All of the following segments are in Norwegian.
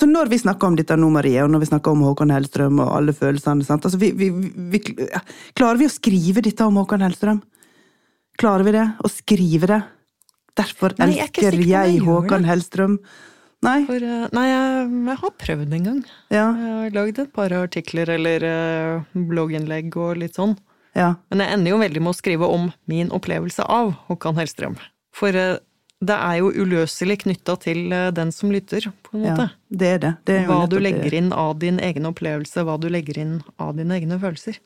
Så når vi snakker om dette nå, Marie, og når vi snakker om Håkon Hellstrøm og alle følelsene sant? Altså, vi, vi, vi, Klarer vi å skrive dette om Håkon Hellstrøm? Klarer vi det? Å skrive det? Derfor Nei, jeg er elsker jeg Håkon. Hellstrøm. Nei? For, eh, nei, jeg, jeg har prøvd en gang. Ja. Jeg har lagd et par artikler eller eh, blogginnlegg og litt sånn. ja. Men jeg ender jo veldig med å skrive om min opplevelse av Håkan Hellstrøm. For eh, det er jo uløselig knytta til eh, den som lytter, på en måte. ja. Det er det. det er Hva du det. legger inn av din egen opplevelse, hva du legger inn av dine egne følelser.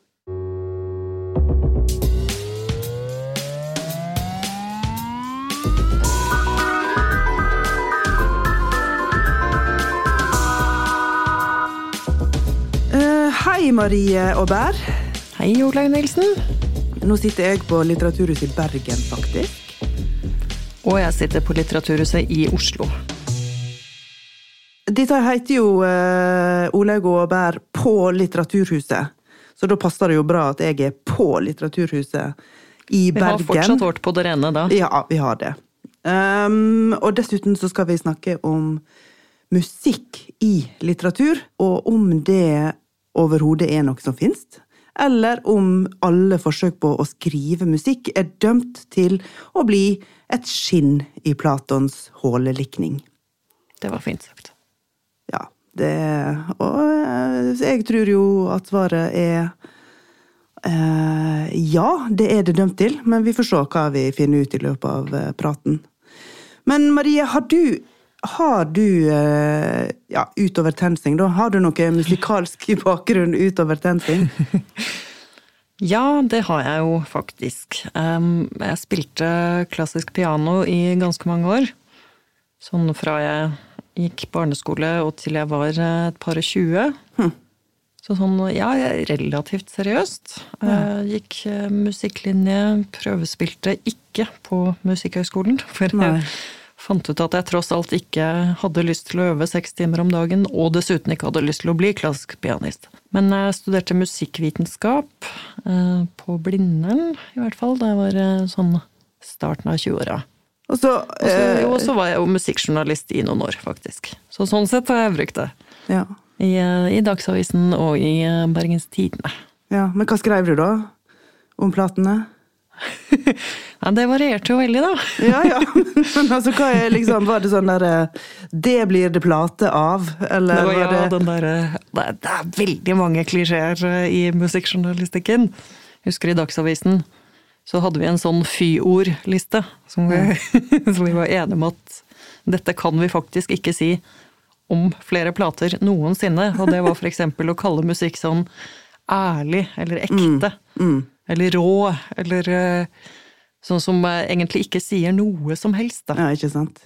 Eh, hei, Marie Aubert. Hei, Olaug Nilsen. Nå sitter jeg på Litteraturhuset i Bergen, faktisk. Og jeg sitter på Litteraturhuset i Oslo. Dette heter jo uh, Olaug og Aubert på Litteraturhuset. Så da passer det jo bra at jeg er på Litteraturhuset i Bergen. Vi har fortsatt vårt på det rene da. Ja, vi har det. Um, og dessuten så skal vi snakke om musikk i litteratur, og om det overhodet er noe som finnes. Eller om alle forsøk på å skrive musikk er dømt til å bli et skinn i Platons hålelikning. Det var fint sagt. Ja, det Og eh, jeg tror jo at svaret er eh, Ja, det er det dømt til, men vi får se hva vi finner ut i løpet av eh, praten. Men Marie, har du har du, eh, ja, utover TenSing, da, har du noe musikalsk bakgrunn utover TenSing? Ja, det har jeg jo faktisk. Jeg spilte klassisk piano i ganske mange år. Sånn fra jeg gikk barneskole og til jeg var eh, et par og tjue. Så sånn, ja, relativt seriøst. Jeg Gikk eh, musikklinje, prøvespilte ikke på Musikkhøgskolen. For Nei. jeg fant ut at jeg tross alt ikke hadde lyst til å øve seks timer om dagen, og dessuten ikke hadde lyst til å bli klassisk pianist. Men jeg studerte musikkvitenskap eh, på Blindern, i hvert fall. Jeg var eh, sånn starten av 20-åra. Og så, eh, og så var jeg jo musikkjournalist i noen år, faktisk. Så sånn sett har jeg brukt det. ja, I, eh, i Dagsavisen og i Bergens Tidende. ja, men hva skrev du da? Om platene? Ja, det varierte jo veldig, da. Ja, ja. Men altså, hva er liksom Var det sånn derre Det blir det plate av? Eller Det var, var ja, den derre det, er, det er veldig mange klisjeer eh, i musikkjournalistikken. Husker i Dagsavisen så hadde vi en sånn fy-ord-liste som, vi- som vi var enige om at dette kan vi faktisk ikke si om flere plater noensinne. Og det var eksempel å kalle musikk sånn ærlig eller ekte. mm. Eller rå, eller eh, sånn som egentlig ikke sier noe som helst. Da. Ja, ikke sant?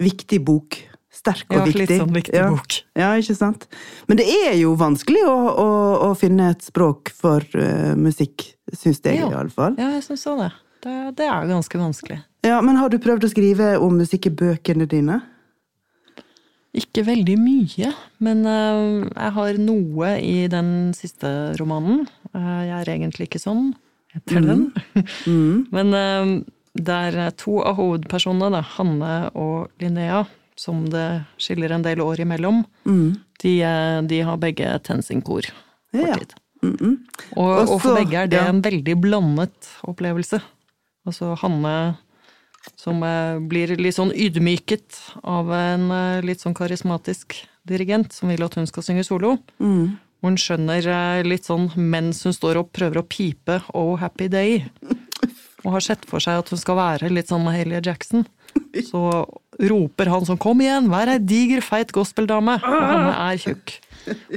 Viktig bok. Sterk og Ja, viktig. litt sånn viktig ja. bok. Ja, ikke sant? Men det er jo vanskelig å, å, å finne et språk for uh, musikk, syns jeg Ja. i alle fall. Ja, jeg syns òg det. det. Det er ganske vanskelig. Ja, men har du prøvd å skrive om musikk i bøkene dine? Ikke veldig mye, men eh, jeg har noe i den siste romanen. Eh, jeg er egentlig ikke sånn etter den. Mm. Men eh, det er to av hovedpersonene, da, Hanne og Linnea, som det skiller en del år imellom. Mm. De, de har begge TenSing-kor. Ja. Mm -mm. Og, Og og for begge er det ja. en veldig blandet opplevelse. Altså Hanne som eh, blir litt sånn ydmyket av en eh, litt sånn karismatisk dirigent som vil at hun skal synge solo. Mm. Hun skjønner eh, litt sånn mens hun står og prøver å pipe Oh Happy Day. Og har sett for seg at hun skal være litt sånn Mahalia Jackson. Så roper han sånn 'kom igjen, vær ei diger, feit gospeldame'. Og han er tjukk.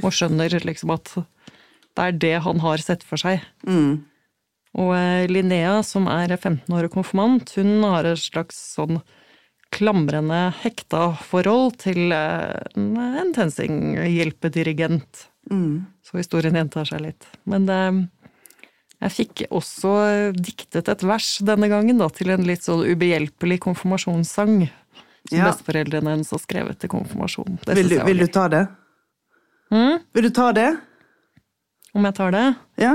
Og skjønner liksom at det er det han har sett for seg. Mm. Og eh, Linnea, som er 15 år og konfirmant, hun har et slags sånn klamrende hekta forhold til eh, en en TenSing-hjelpedirigent. Mm. Så historien gjentar seg litt. Men det, jeg fikk også diktet et vers denne gangen, da, til en litt sånn ubehjelpelig konfirmasjonssang. Som Ja. besteforeldrene hennes har skrevet til konfirmasjon. Det Vil, du, vil du ta det? Mm? Vil du ta det? Om jeg tar det? Ja?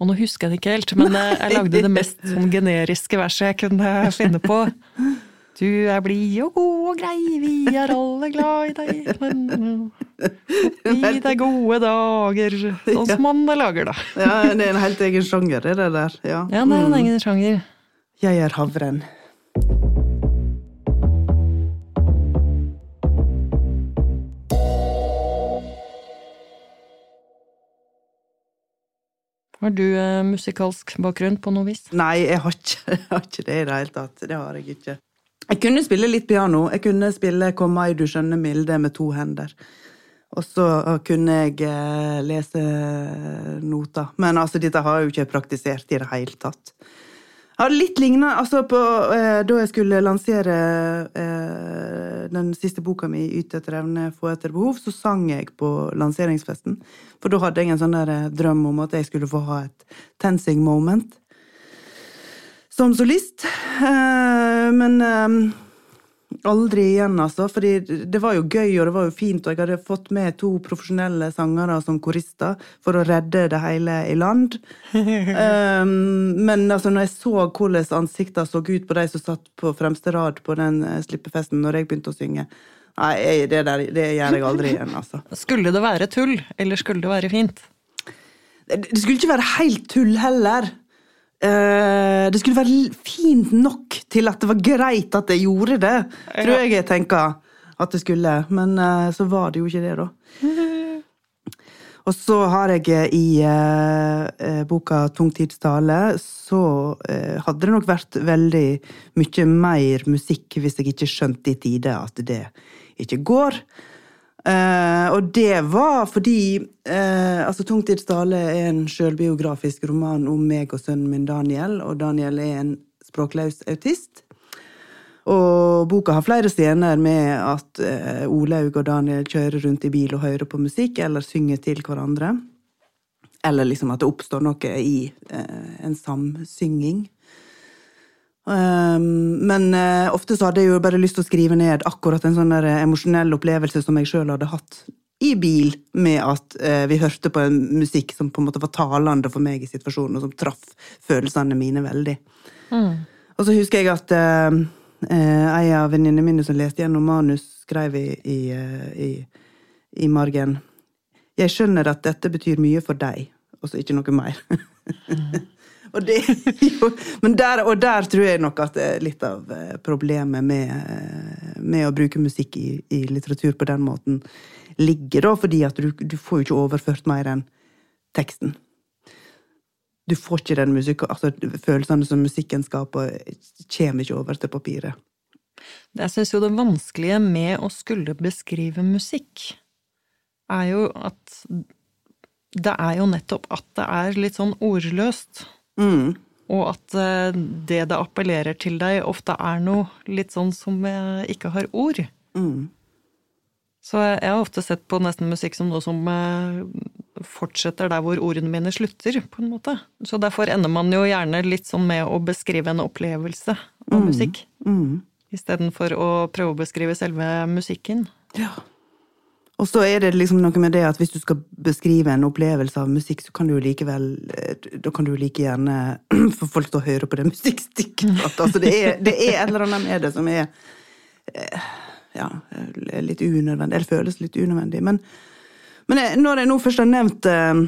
Og nå husker jeg det ikke helt, men eh, jeg lagde det mest sånn generiske verset jeg kunne finne på. Du er blid og god og grei, vi er alle glad i deg. Gi deg gode dager, sånn som man lager, da. Ja, det er en helt egen sjanger, det der. Ja, Ja, det er en egen sjanger. Jeg er havren. Har du eh, musikalsk bakgrunn på noe vis? Nei, jeg har ikke, jeg har ikke det i det hele tatt. Det har jeg ikke. Jeg kunne spille litt piano. Jeg kunne spille 'Kom i du skjønne milde' med to hender. Og så kunne jeg eh, lese noter. Men altså, dette har jeg jo ikke praktisert i det hele tatt. Har litt lignende altså på, eh, Da jeg skulle lansere eh, den siste boka mi, 'Yt etter evne, få etter behov', så sang jeg på lanseringsfesten. For da hadde jeg en sånn der eh, drøm om at jeg skulle få ha et tensing moment som solist. Eh, men eh, aldri igjen, altså. Fordi det var jo gøy, og det var jo fint, og jeg hadde fått med to profesjonelle sangere som korister for å redde det hele i land. um, men altså, når jeg så hvordan ansiktene så ut på de som satt på fremste rad på den eh, slippefesten når jeg begynte å synge Nei, det, der, det gjør jeg aldri igjen, altså. Skulle det være tull, eller skulle det være fint? Det det skulle ikke være helt tull heller. Eh, det skulle være fint nok til at det var greit at jeg gjorde det, tror jeg jeg tenker at det skulle. Men eh, så var det jo ikke det, da. Og så har jeg eh, i eh, eh, boka 'Tungtidstale' så eh, hadde det nok vært veldig mye mer musikk hvis jeg ikke skjønte i tide at det ikke går. Eh, og det var fordi uh, altså Tungtidsdale er en sjølbiografisk roman om meg og sønnen min Daniel, og Daniel er en språkløs autist. Og boka har flere scener med at uh, Olaug og Daniel kjører rundt i bil og hører på musikk, eller synger til hverandre. Eller liksom at det oppstår noe i uh, en samsynging. Um, men eh, ofte så hadde jeg jo bare lyst til å skrive ned akkurat en sånn der emosjonell opplevelse som jeg sjøl hadde hatt i bil, med at eh, vi hørte på en musikk som på en måte var talende for meg i situasjonen, og som traff følelsene mine veldig. Og så husker jeg at eh, eh, ei av venninnene mine som leste gjennom manus, skrev i, i, eh, i, i margen Jeg skjønner at dette betyr mye for deg, og så ikke noe mer. Og, det, jo, der, og der tror jeg nok at det er litt av eh, problemet med, eh, med å bruke musikk i, i litteratur på den måten ligger, da, fordi at du, du får jo ikke overført mer enn teksten. Du får ikke den musikken, altså følelsene som musikken skaper, kommer ikke over til papiret. Jeg syns jo det vanskelige med å skulle beskrive musikk, er jo at det er jo nettopp at det er litt sånn ordløst. Mm. Og at eh, det det appellerer til deg, ofte er noe litt sånn som jeg ikke har ord. Mm. Så jeg har ofte sett på nesten musikk som noe som eh, fortsetter der hvor ordene mine slutter, på en måte. Så derfor ender man jo gjerne litt sånn med å beskrive en opplevelse av musikk. Mm. Istedenfor å prøve å beskrive selve musikken. Ja. Og så er det liksom noe med det at hvis du skal beskrive en opplevelse av musikk, så kan du jo likevel eh, Da kan du like gjerne få folk til å høre på det musikkstykket. Altså, det, er, det er et eller annet med det som er eh, ja, litt unødvendig. Eller føles litt unødvendig. Men, men jeg, når jeg nå først har nevnt eh,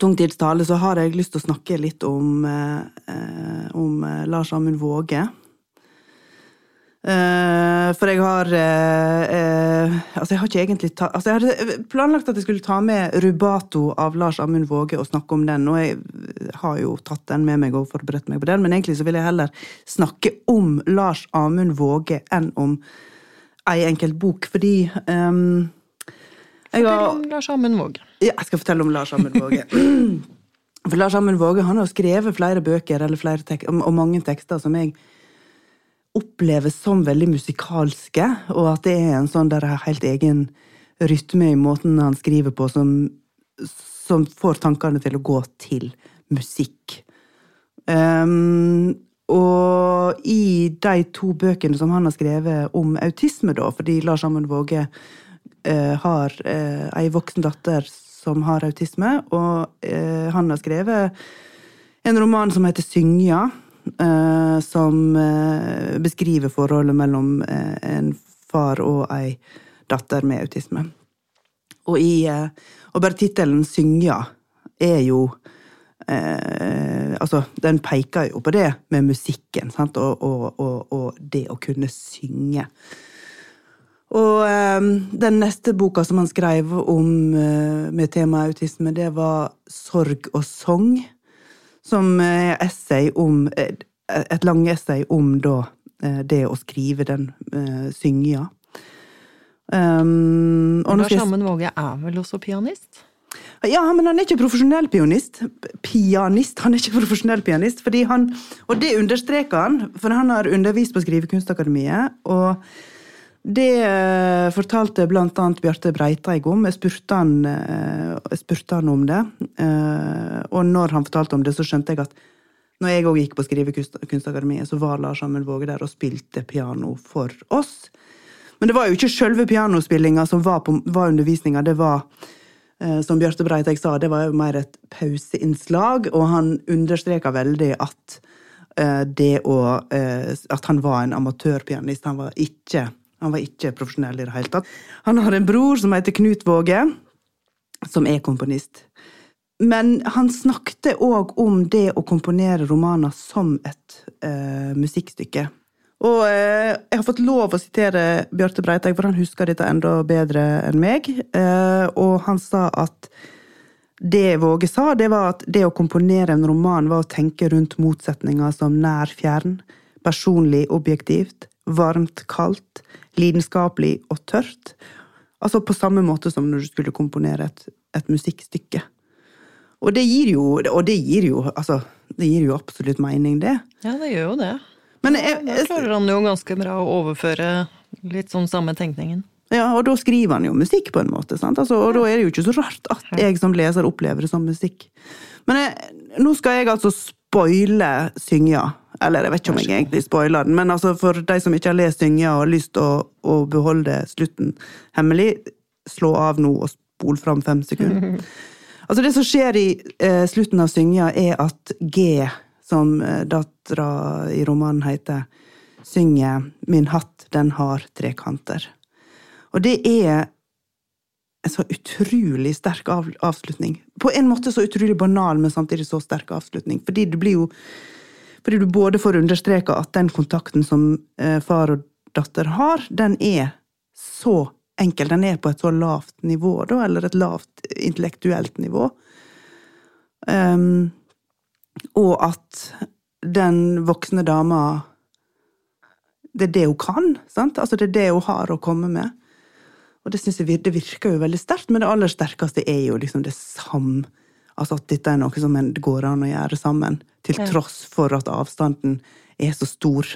tungtidstale, så har jeg lyst til å snakke litt om, eh, om eh, Lars Amund Våge. Eh, for jeg har eh, eh, Altså, jeg har ikke egentlig ta, altså Jeg hadde planlagt at jeg skulle ta med Rubato av Lars Amund Våge og snakke om den, og jeg har jo tatt den med meg og forberedt meg på den, men egentlig så vil jeg heller snakke om Lars Amund Våge enn om ei enkelt bok, fordi um, jeg Fortell har om Lars Amund Våge. ja, jeg skal fortelle om Lars Amund Våge. For Lars Amund Våge han har skrevet flere bøker eller flere tek og mange tekster som jeg oppleves som veldig musikalske, og at det er en sånn der helt egen rytme i måten han skriver på, som, som får tankene til å gå til musikk. Um, og i de to bøkene som han har skrevet om autisme, da, fordi Lars Amund Våge uh, har uh, ei voksen datter som har autisme, og uh, han har skrevet en roman som heter Syngja, eh, som eh, beskriver forholdet mellom eh, en far og ei datter med autisme. Og, i, eh, og bare tittelen 'Synja' er jo eh, Altså, den peker jo på det med musikken, sant, og, og, og, og det å kunne synge. Og eh, den neste boka som han skrev om eh, med temaet autisme, det var 'Sorg og sang', som er essay om eh, Et langessay om da eh, det å skrive den synginga. Um, og Lars Amund Våge er vel også pianist? ja, men han er ikke profesjonell pianist. Pianist, Han er ikke profesjonell pianist. fordi han, Og det understreker han, for han har undervist på Skrivekunstakademiet. Og det eh, fortalte annet Bjarte Breiteig om. Jeg spurte han, eh, jeg spurte han om det. Eh, og når han fortalte om det, så skjønte jeg at når jeg òg gikk på Skrivekunstakademiet, så var Lars Amund Våge der og spilte piano for oss. Men det var jo ikke selve pianospillinga som var, på, var undervisninga. Det var Eh, som Bjarte Breiteig sa, det var jo mer et pauseinnslag, og han understreka veldig at eh, det å eh, At han var en amatørpianist. Han var ikke, han var ikke profesjonell i det hele tatt. Han har en bror som heter Knut Våge, som er komponist. Men han snakket òg om det å komponere romaner som et uh, musikkstykke. Og uh, jeg har fått lov å sitere Bjarte Breiteig, for han husker dette enda bedre enn meg. Uh, og han sa at det Våge sa, det var at det å komponere en roman var å tenke rundt motsetninger som nær, fjern, personlig, objektivt, varmt, kaldt, lidenskapelig og tørt. Altså på samme måte som når du skulle komponere et, et musikkstykke. Og det gir jo, og det gir jo, altså, det gir jo absolutt mening, det. Ja, det gjør jo det. Men jeg, Da klarer han jo ganske bra å overføre litt sånn samme tenkningen. Ja, og da skriver han jo musikk, på en måte. sant? Altså, og da er det jo ikke så rart at jeg som leser opplever det som musikk. Men jeg, nå skal jeg altså spoile Synja. Eller jeg vet ikke om jeg egentlig spoiler den, men altså for de som ikke har lest Synja og har lyst til å, å beholde slutten hemmelig, slå av nå og spol fram fem sekunder. Altså Det som skjer i eh, slutten av Synja, er at G, som eh, dattera i romanen heter, synger 'Min hatt, den har tre kanter'. Og det er en så utrolig sterk av, avslutning. På en måte så utrolig banal, men samtidig så sterk avslutning. Fordi du blir jo Fordi du både får understreka at den kontakten som eh, far og datter har, den er så enkel. Den er på et så lavt nivå, da, eller et lavt intellektuelt nivå. Um, og at den voksne dama Det er det hun kan. sant? Altså Det er det hun har å komme med. Og det synes jeg det virker jo veldig sterkt, men det aller sterkeste er jo liksom det sam... Altså at dette er noe som det går an å gjøre sammen, til tross for at avstanden er så stor.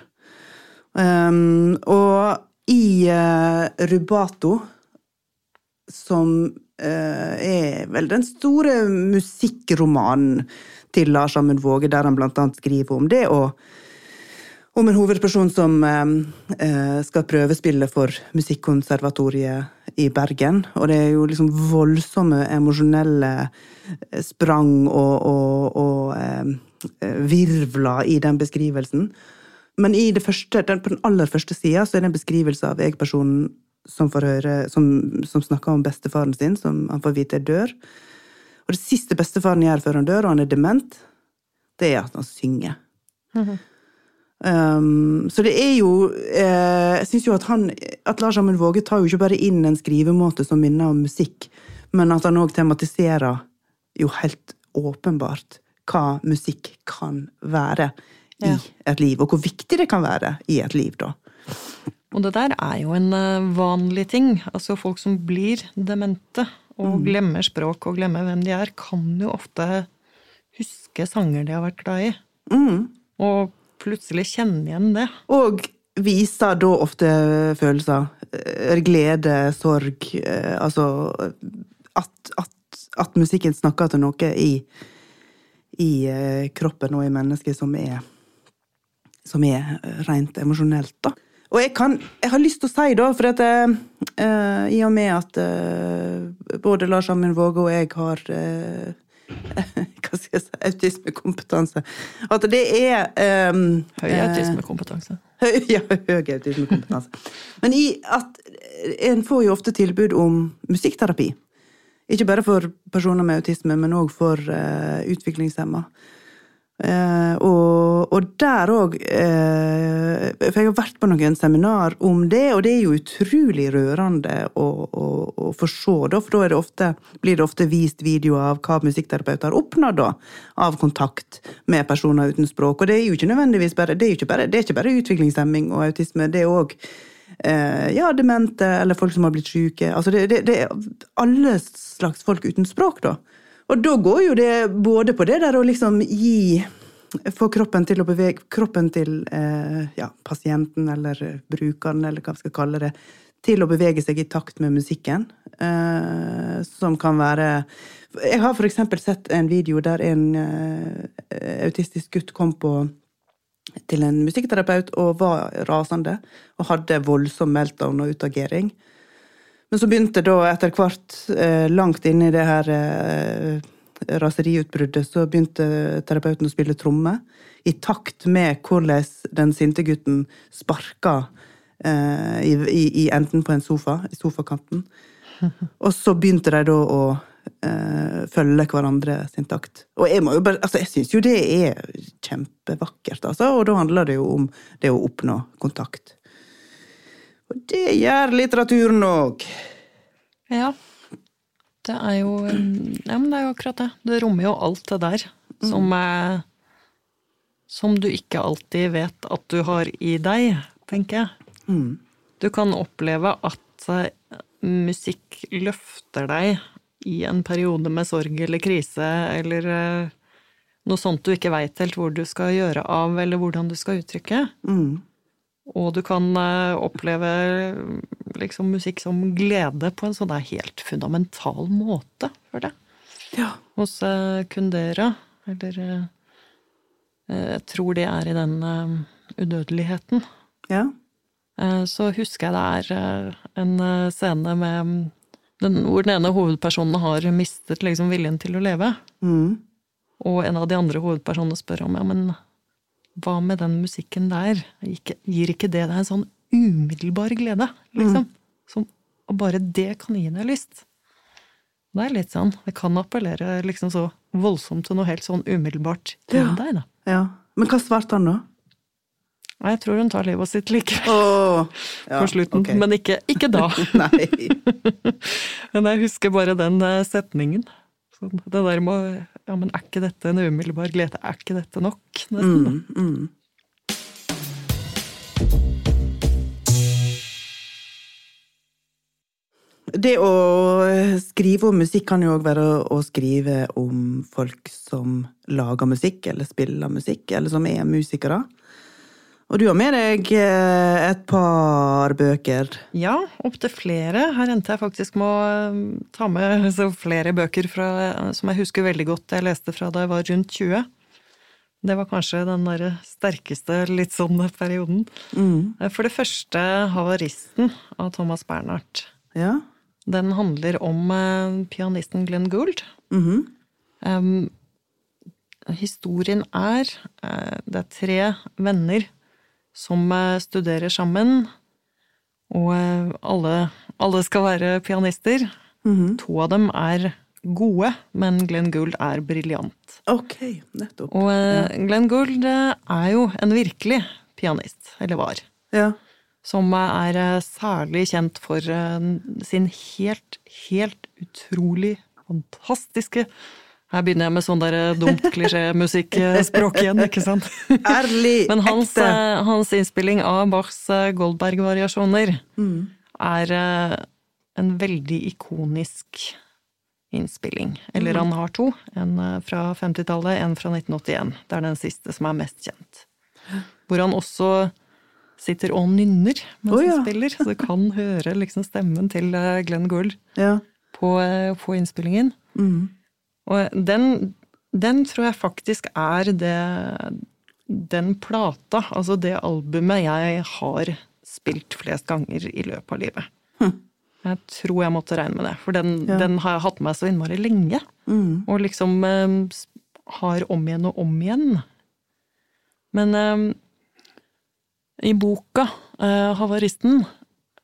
Um, og i uh, Rubato, som uh, er vel den store musikkromanen til Lars Amund Våge, der han blant annet skriver om det, og om en hovedperson som eh, eh, skal prøvespille for Musikkonservatoriet i Bergen. Og det er jo liksom voldsomme emosjonelle eh, sprang og, og, og eh, virvler i den beskrivelsen. Men første, den, på den aller første sida er det en beskrivelse av jeg-personen som som, som snakker om bestefaren sin, som han får vite dør. Og det siste bestefaren gjør før han dør, og han er dement, det er at han synger. Um, så det er jo eh, Jeg syns jo at han At Lars Amund Våge tar jo ikke bare inn en skrivemåte som minner om musikk, men at han òg tematiserer jo helt åpenbart hva musikk kan være i Ja. et liv, og hvor viktig det kan være i et liv, da. Og det der er jo en eh, vanlig ting. Altså folk som blir demente og glemmer språk og glemmer hvem de er, kan jo ofte huske sanger de har vært glad i. Mm. Og plutselig kjenne igjen det. Og viser da ofte følelser. eh, Glede, sorg. eh, Altså at, at, at musikken snakker til noe i, i eh, kroppen og i mennesket som er som er eh, rent emosjonelt, da. Og jeg, kan, jeg har lyst til å si, da, for at eh, eh, i og med at uh, både Lars Amund Våge og jeg har eh, hva skal jeg si, autismekompetanse. At det er um, Høy autismekompetanse. Høy, ja, høy autismekompetanse. Men i at en får jo ofte tilbud om musikkterapi. Ikke bare for personer med autisme, men òg for uh, utviklingshemma. Uh, og, og, der òg eh, For jeg har vært på noen seminar om det, og det er jo utrolig rørende å, å, å få se, da, for da det ofte, blir det ofte vist videoer av hva musikkterapeuter har oppnådd da, av kontakt med personer uten språk. Og det er jo ikke nødvendigvis bare, det er ikke bare, det er ikke bare utviklingshemming og autisme, det er òg eh, ja, demente eller folk som har blitt syke. Altså det, det, det er alle slags folk uten språk, da. Og da går jo det både på det der å liksom gi Få kroppen til å bevege Kroppen til eh, ja, pasienten eller brukeren, eller hva vi skal kalle det, til å bevege seg i takt med musikken. Eh, som kan være Jeg har eksempel sett en video der en eh, autistisk gutt kom på til en musikkterapeut og var rasende og hadde voldsom meltdown og utagering. Men så begynte da etter hvert, eh, langt inne i det her eh, raseriutbruddet, så begynte terapeuten å spille tromme i takt med hvordan den sinte gutten sparka eh, i, i, i, enden på en sofa, i sofakanten. Og så begynte de da å eh, følge hverandre sin takt. Og jeg må jo bare, altså jeg syns jo det er kjempevakkert, altså. Og da handler det jo om det å oppnå kontakt. Og det gjør litteraturen òg. Ja. Det er jo Ja, men det er jo akkurat det. Det rommer jo alt det der som er Som du ikke alltid vet at du har i deg, tenker jeg. Mm. Du kan oppleve at eh, musikk løfter deg i en periode med sorg eller krise, eller eh, noe sånt du ikke veit helt hvor du skal gjøre av, eller hvordan du skal uttrykke. Mm. Og du kan eh, oppleve liksom musikk som glede på en sånn helt fundamental måte, føler jeg. Ja. Hos eh, Kundera. Eller eh, Jeg tror det er i den udødeligheten. Ja. Så husker jeg det er en scene med den, hvor den ene hovedpersonen har mistet liksom viljen til å leve. Mm. Og en av de andre hovedpersonene spør om ja, men hva med den musikken der? Gir ikke det deg en sånn umiddelbar glede, liksom? Mm. Som, og bare det kan gi deg lyst. Det er litt sånn, det kan appellere liksom så voldsomt til noe helt sånn umiddelbart til ja. deg, da. Ja. Men hva svarte han da? Nei, jeg tror hun tar livet sitt likevel. Oh, ja, på slutten. Okay. Men ikke, ikke da. Nei. Men jeg husker bare den eh, setningen. Sånn, det der med Ja, men er ikke dette en umiddelbar glede? Er ikke dette nok? Nesten. Mm, mm. Det å skrive om musikk kan jo òg være å skrive om folk som lager musikk, eller spiller musikk, eller som er musikere. Og du har med deg eh, et par bøker? Ja, opptil flere. Her endte jeg faktisk med å eh, ta med flere bøker fra, som jeg husker veldig godt jeg leste fra da jeg var rundt 20. Det var kanskje den der sterkeste litt sånn perioden. Mm. Eh, for det første 'Havaristen' av Thomas Bernhardt. Ja. Den handler om pianisten Glenn Gould. Mm -hmm. um, historien er Det er tre venner som eh, studerer sammen. Og eh, alle, alle skal være pianister. Mm -hmm. To av dem er gode, men Glenn Gould er briljant. Ok, nettopp. Og ja. Glenn Gould er jo en virkelig pianist, eller var. Ja. Som er særlig kjent for sin helt, helt utrolig fantastiske her begynner jeg med sånn der eh, dumt klisjémusikkspråk igjen, ikke sant? Ærlig, Men hans, ekte. Eh, hans innspilling av Bachs eh, Goldberg-variasjoner mm. er en veldig ikonisk innspilling. Eller mm. han har to. En fra 50-tallet, en fra 1981. Det er den siste som er mest kjent. Hvor han også sitter og nynner mens oh, ja. han spiller, så du kan høre liksom stemmen til Glenn Gould ja. på, på innspillingen. Mm. Og den, den tror jeg faktisk er det Den plata, altså det albumet, jeg har spilt flest ganger i løpet av livet. Hm. Jeg tror jeg måtte regne med det, for den, Ja. den har jeg hatt med meg så innmari lenge. Mm. Og liksom eh, har om igjen og om igjen. Men eh, i boka eh, 'Havaristen'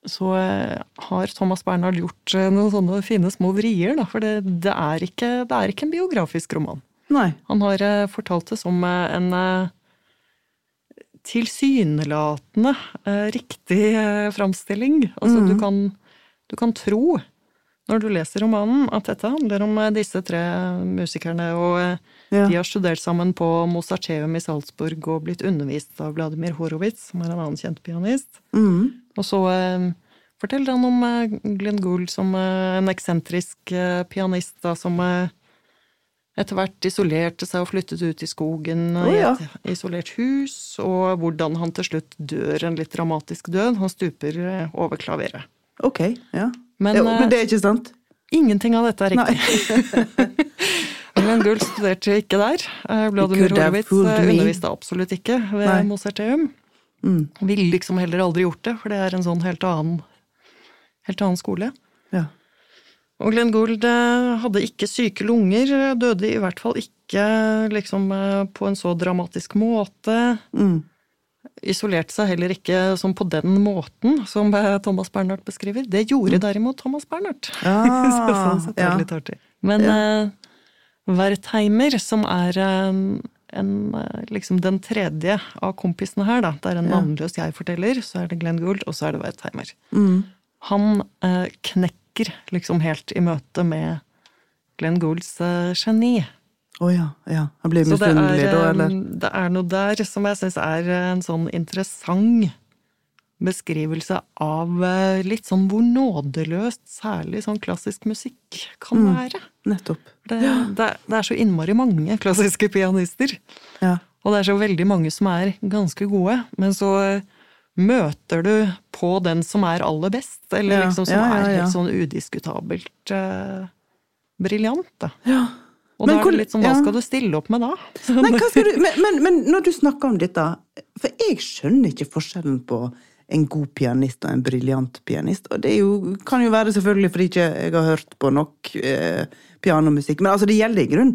så eh, har Thomas Bernhard gjort eh, noen sånne fine små vrier, da. For det, det, er ikke, det er ikke en biografisk roman. Nei. Han har eh, fortalt det som en tilsynelatende riktig framstilling. Altså, mm. du, kan, du kan tro, når du leser romanen, at dette handler om disse tre musikerne, og Ja. de har studert sammen på Mozarteum i Salzburg og blitt undervist av Vladimir Horowitz, som er en annen kjent pianist. Mm. Og så eh, forteller han om eh, Glenn Gould som eh, en eksentrisk pianist da, som etter hvert isolerte seg og flyttet ut i skogen Å, i et isolert hus, og hvordan han til slutt dør en litt dramatisk død. Han stuper over klaveret. Ok, ja. Men, ja. Men det er ikke sant? ingenting av dette er riktig. Glenn Gould studerte ikke der. Vladimir Horowitz me. underviste absolutt ikke ved Nei. Mozarteum. Mm. Ville liksom heller aldri gjort det, for det er en sånn helt annen, helt annen skole. Ja. Og Glenn Gould eh, hadde ikke syke lunger, døde i hvert fall ikke liksom eh, på en så dramatisk måte. Mm. Isolerte seg heller ikke som på den måten som eh, Thomas Bernhardt beskriver. Det gjorde derimot Thomas Bernhardt. Ah, så, sånn det er ja. litt artig. Men eh, Wertheimer, som er en, eh, liksom den tredje av kompisene her, da. Det er en Ja. navnløs jeg-forteller, så er det Glenn Gould, og så er det Wertheimer. Mm. Han eh, knekker liksom helt i møte med Glenn Goulds eh, geni. Å ja, ja. Han blir misunnelig da, eh, eller? det er noe der som jeg syns er en sånn interessant beskrivelse av eh, litt sånn hvor nådeløst særlig sånn klassisk musikk kan Mm. være. Nettopp. Det, det, det er så innmari mange klassiske pianister. Ja. Og det er så veldig mange som er ganske gode, men så eh, møter du på den som er aller best, eller Ja, liksom som er helt sånn udiskutabelt eh, briljant. da. ja. Og Men da er det litt sånn, hva skal du stille opp med da? Nei, du, men, men, men når du snakker om dette For jeg skjønner ikke forskjellen på en god pianist og en briljant pianist. Og det jo, kan jo være selvfølgelig fordi ikke jeg har hørt på nok eh, pianomusikk. Men altså, det gjelder i grunn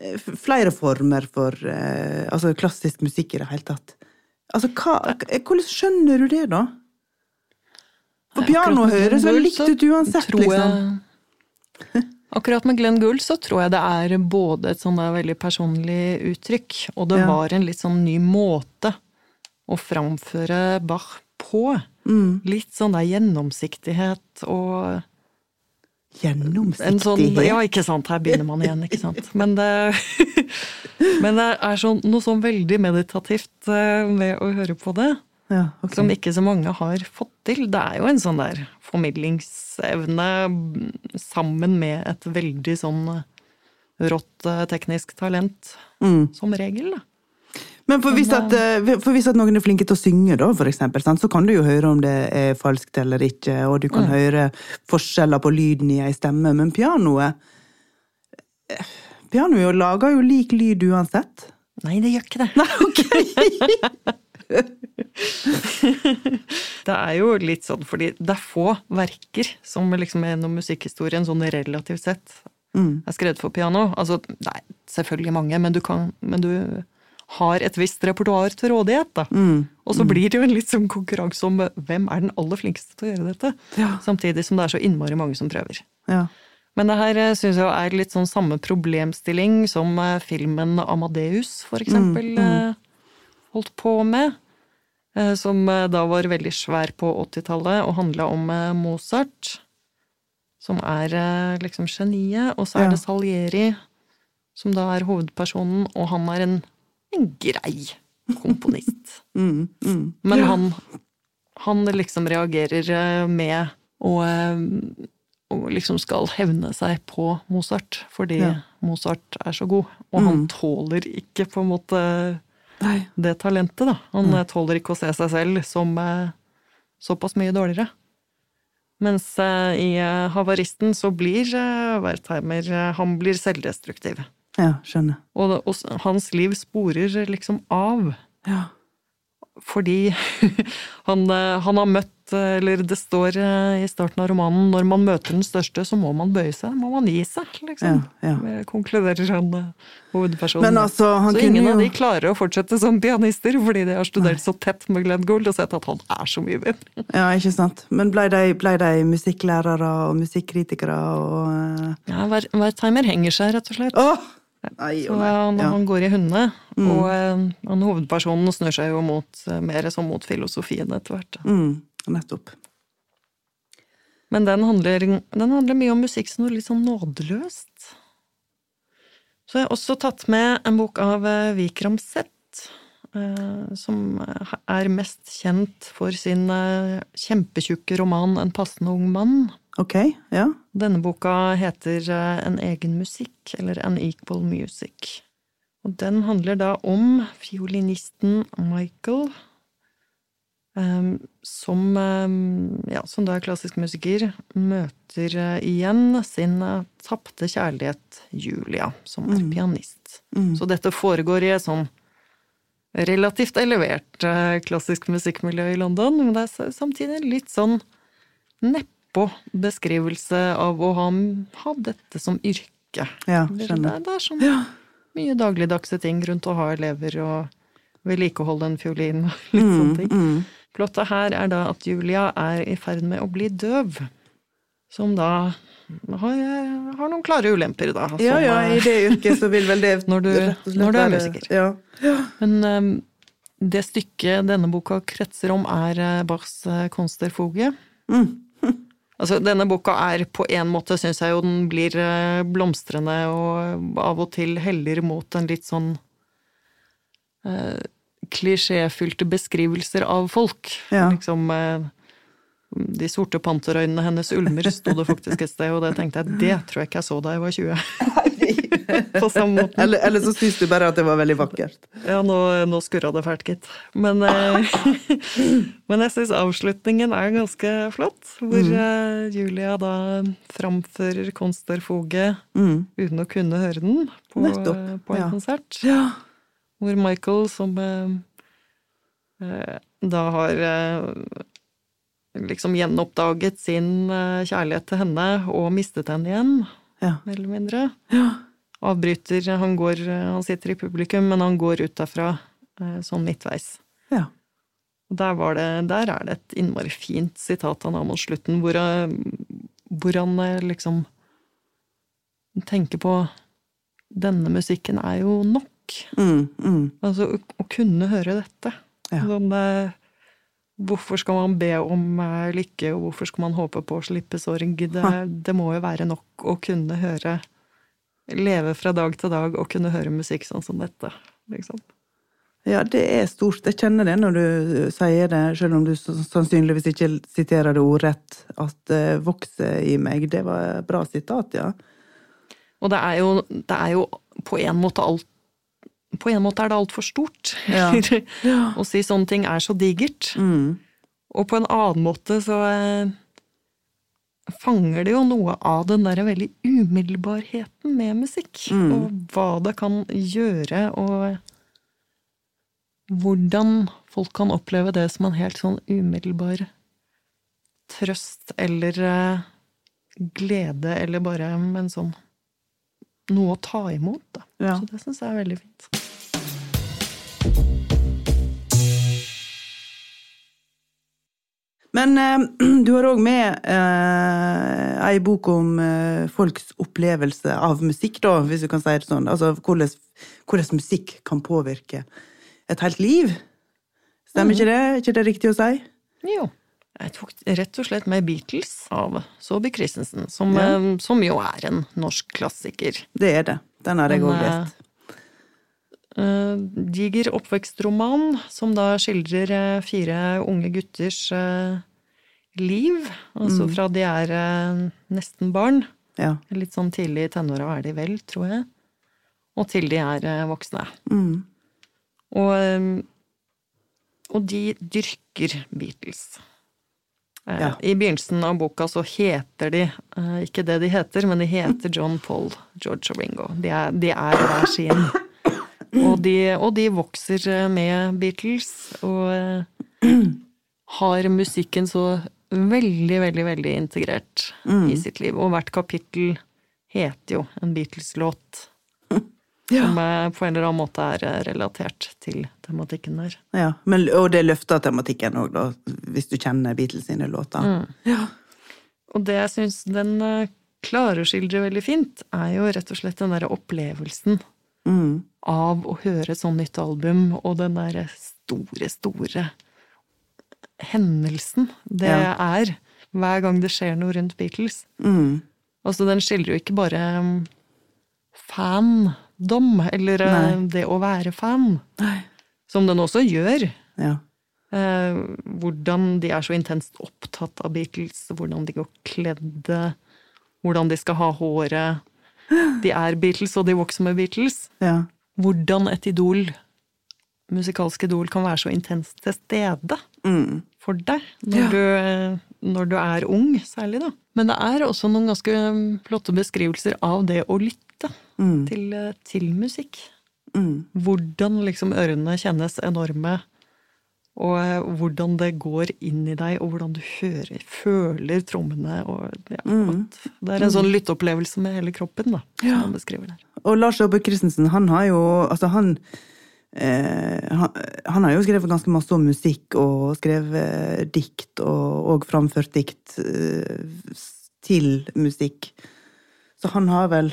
eh, flere former for eh, altså klassisk musikk i det hele tatt. Altså, hva, hvordan skjønner du det, da? For piano høres vel likt ut uansett, tror liksom. Akkurat med Glenn Gould så tror jeg det er både et sånn veldig personlig uttrykk, og det Ja. var en litt sånn ny måte å framføre Bach på. Mm. Litt sånn der gjennomsiktighet og en sånn Gjennomsiktighet. Ja, ikke sant, her begynner man igjen, ikke sant. Men det, men det er sånn, noe sånn veldig meditativt eh, ved å høre på det. Ja, okay. Som ikke så mange har fått til. Det er jo en sånn der formidlingsevne sammen med et veldig sånn rått eh, teknisk talent, Mm. som regel, da. Men for hvis, at, eh, for hvis at noen er flinke til å synge, da, for eksempel, så kan du jo høre om det er falskt eller ikke, og du kan høre forskjeller på lyden i ei stemme, men pianoet eh, Pianoet lager jo lik lyd uansett. Nei, det gjør ikke det. Nei, ok! Det er jo litt sånn fordi det er få verker som liksom gjennom musikkhistorien sånn relativt sett Mm. er skrevet for piano. Altså, nei, selvfølgelig mange, men du, kan, men du har et visst repertoar til rådighet, da. Mm. Og så blir det jo en litt sånn konkurranse om hvem er den aller flinkeste til å gjøre dette. Ja. Samtidig som det er så innmari mange som prøver. Ja. Men det her syns jeg er litt sånn samme problemstilling som eh, filmen Amadeus, for eksempel, Mm, mm. eh, holdt på med. Eh, Som eh, da var veldig svær på 80-tallet og handla om eh, Mozart. Som er eh, liksom geniet. Og så er Ja. det Salieri, som da er hovedpersonen, og han er en, en grei komponist. Mm. Mm. Men han, han liksom reagerer eh, med og, eh, og liksom skal hevne seg på Mozart, fordi Ja. Mozart er så god. Og han Mm. tåler ikke på en måte Nei. det talentet, da. Han mm. tåler ikke å se seg selv som eh, såpass mye dårligere. Mens eh, i eh, Havaristen så blir eh, Wertheimer eh, Han blir selvdestruktiv. Ja, skjønner. Og, og hans liv sporer liksom av. Ja. fordi han, eh, han har møtt eller det står eh, i starten av romanen når man møter den største, så må man bøye seg. Må man gi seg, liksom. Ja, ja. Konkluderer han eh, hovedpersonen. Men altså, han så ingen jo- av de klarer å fortsette som pianister, fordi de har studert så tett med Glenn Gould og sett at han er så mye bedre. Ja, ikke sant. Men blei de, ble de musikklærere og musikkritikere og uh... Ja, Wertheimer henger seg, rett og slett. Åh! Nei, Så han, Ja. han går i hundene, og eh, han hovedpersonen snur seg jo mot, eh, mer sånn mot filosofien etter hvert. Mm, nettopp. Men den handler, den handler mye om musikk som noe litt sånn nådeløst. Så jeg har også tatt med en bok av eh, Vikram Seth, eh, som er mest kjent for sin eh, kjempetjukke roman En passende ung mann. Ok, ja. Denne boka heter eh, En egen musikk, eller An Equal Music. Og den handler da om fiolinisten Michael, eh, som, eh, ja, som da er klassisk musiker, møter eh, igjen sin eh, tapte kjærlighet Julia, som er pianist. Så dette foregår i et sånn relativt elevert klassisk musikkmiljø i London, men det er samtidig litt sånn nedpå beskrivelse av å ha, ha dette som yrke. Ja, Det, skjønner. er- det er sånn mye dagligdagse ting rundt å ha elever og vedlikeholde en fiolin og litt sånne ting. Mm. Plottet her er da at Julia er i ferd med å bli døv. Som da har, har noen klare ulemper, da. som, Ja, ja, i eh, det yrket så vil vel det Når du- når du er musiker. Ja. Men um, det stykket denne boka kretser om, er eh, Bachs eh, Konsterfuge. Mm. Altså, denne boka er på en måte, syns jeg jo, den blir eh, blomstrende og av og til heller mot en litt sånn eh, klisjéfylte beskrivelser av folk. Ja. Liksom eh, De sorte panterøynene hennes ulmer, sto det faktisk et sted, og det tenkte jeg, det tror jeg ikke jeg så da jeg var 20. på samme måte. Eller, eller så syns du bare at det var veldig vakkert. Ja, nå, nå skurra det fælt, gitt. Men, eh, men jeg syns avslutningen er ganske flott. Hvor eh, Julia da framfører Konsterfoge Mm. uten å kunne høre den på, Nettopp, på en ja. konsert. Ja. Hvor Michael, som eh, eh, da har eh, liksom gjenoppdaget sin eh, kjærlighet til henne og mistet henne igjen, Ja. mer eller mindre. Ja. Avbryter. Han, går, han sitter i publikum, men han går ut derfra eh, sånn midtveis. ja. Der, var det, der er det et innmari fint sitat han har mot slutten, hvor, eh, hvor han eh, liksom tenker på Denne musikken er jo nok. Mm, mm. Altså, å, å kunne høre dette. Ja. Sånn, hvorfor skal man be om lykke, og hvorfor skal man håpe på å slippe sorg? Det, det må jo være nok å kunne høre Leve fra dag til dag og kunne høre musikk sånn som dette. Liksom. Ja, det er stort. Jeg kjenner det når du sier det, selv om du sannsynligvis ikke siterer det ordrett, at det vokser i meg. Det var et bra sitat, ja. Og det er jo, det er jo på en måte alt På en måte er det altfor stort. Ja. Å si sånne ting er så digert. Mm. Og på en annen måte så eh, fanger det jo noe av den der veldig umiddelbarheten med musikk. Mm. Og hva det kan gjøre, og hvordan folk kan oppleve det som en helt sånn umiddelbar trøst eller eh, glede, eller bare en sånn noe å ta imot. Da. Ja. Så det syns jeg er veldig fint. Men eh, du har òg med eh, ei bok om eh, folks opplevelse av musikk, da, hvis du kan si det sånn. Altså hvordan, hvordan musikk kan påvirke et helt liv. Stemmer ikke det? Er ikke det riktig å si? Jo. Jeg tok rett og slett med Beatles av Saabye Christensen, som, Ja. eh, som jo er en norsk klassiker. Det er det. Den har jeg òg lest. Eh, diger oppvekstroman som da skildrer eh, fire unge gutters eh, liv. Altså fra de er nesten barn, Ja. litt sånn tidlig i tenåra er de vel, tror jeg, og til de er voksne. Mm. Og, og de dyrker Beatles. Ja. I begynnelsen av boka så heter de ikke det de heter, men de heter John Paul, George og Ringo. De er, de er hver sin Og de, og de vokser eh, med Beatles, og eh, har musikken så veldig, veldig, veldig integrert i sitt liv. Og hvert kapittel heter jo en Beatles-låt. Ja. Som eh, på en eller annen måte er relatert til tematikken der. Ja, men, og det løfter tematikken òg, hvis du kjenner Beatles sine låter. Ja. Og det jeg syns den klarer å skildre veldig fint, er jo rett og slett den derre opplevelsen Mm. av å høre et sånt nytt album, og den derre store, store hendelsen det Ja. er hver gang det skjer noe rundt Beatles. Mm. Altså, den skildrer jo ikke bare um, fandom, eller eh, Nei. det å være fan, Nei. som den også gjør. Ja. Eh, hvordan de er så intenst opptatt av Beatles, hvordan de går kledde, hvordan de skal ha håret. De er Beatles, og de vokser med Beatles. ja. Hvordan et idol, musikalsk idol, kan være så intenst til stede Mm. for deg når, Ja. du, når du er ung, særlig, da. Men det er også noen ganske flotte beskrivelser av det å lytte Mm. til, til musikk. Mm. Hvordan liksom ørene kjennes enorme, og eh, hvordan det går inn i deg, og hvordan du hører, føler trommene. Og, ja, Mm. det er en sånn lytteopplevelse med hele kroppen, da, som Ja. han beskriver der. Og Lars Jobbe Christensen, han har jo Altså, han eh, han, han har jo skrevet ganske masse om musikk, og skrevet eh, dikt, og, og framført dikt eh, til musikk. Så han har vel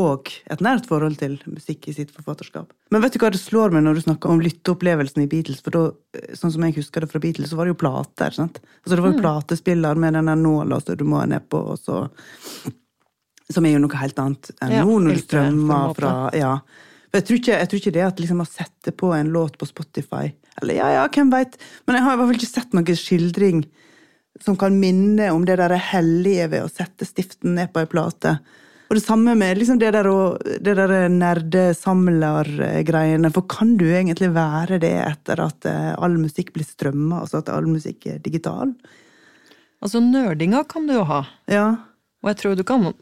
òg et nært forhold til musikk i sitt forfatterskap. Men vet du hva det slår meg når du snakker om lytteopplevelsen i Beatles? For da, eh, sånn som jeg husker det fra Beatles, så var det jo plater. sant? Altså Det var jo platespiller med den der nåla som du må ha nedpå, og så Som er jo noe helt annet enn Ja, nå, når du strømmer fra Ja. For jeg tror ikke, jeg tror ikke det at liksom å sette på en låt på Spotify Eller ja, ja, hvem veit? Men jeg har i hvert fall ikke sett noen skildring som kan minne om det der hellige ved å sette stiften ned på ei plate. Og det samme med liksom det der, det der nerdesamlergreiene. For kan du egentlig være det etter at eh, all musikk blir strømma, altså at all musikk er digital? Altså, nerdinga kan du jo ha. Ja. Og jeg tror du kan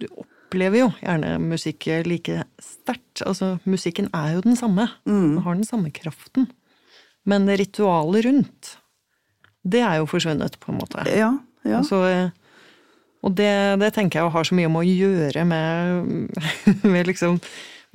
Du opplever jo gjerne musikk like sterkt. Altså, musikken er jo den samme. Den har den samme kraften. Men ritualet rundt, det er jo forsvunnet, på en måte. Ja. ja. Altså, eh, og det, det tenker jeg har så mye om å gjøre med, med liksom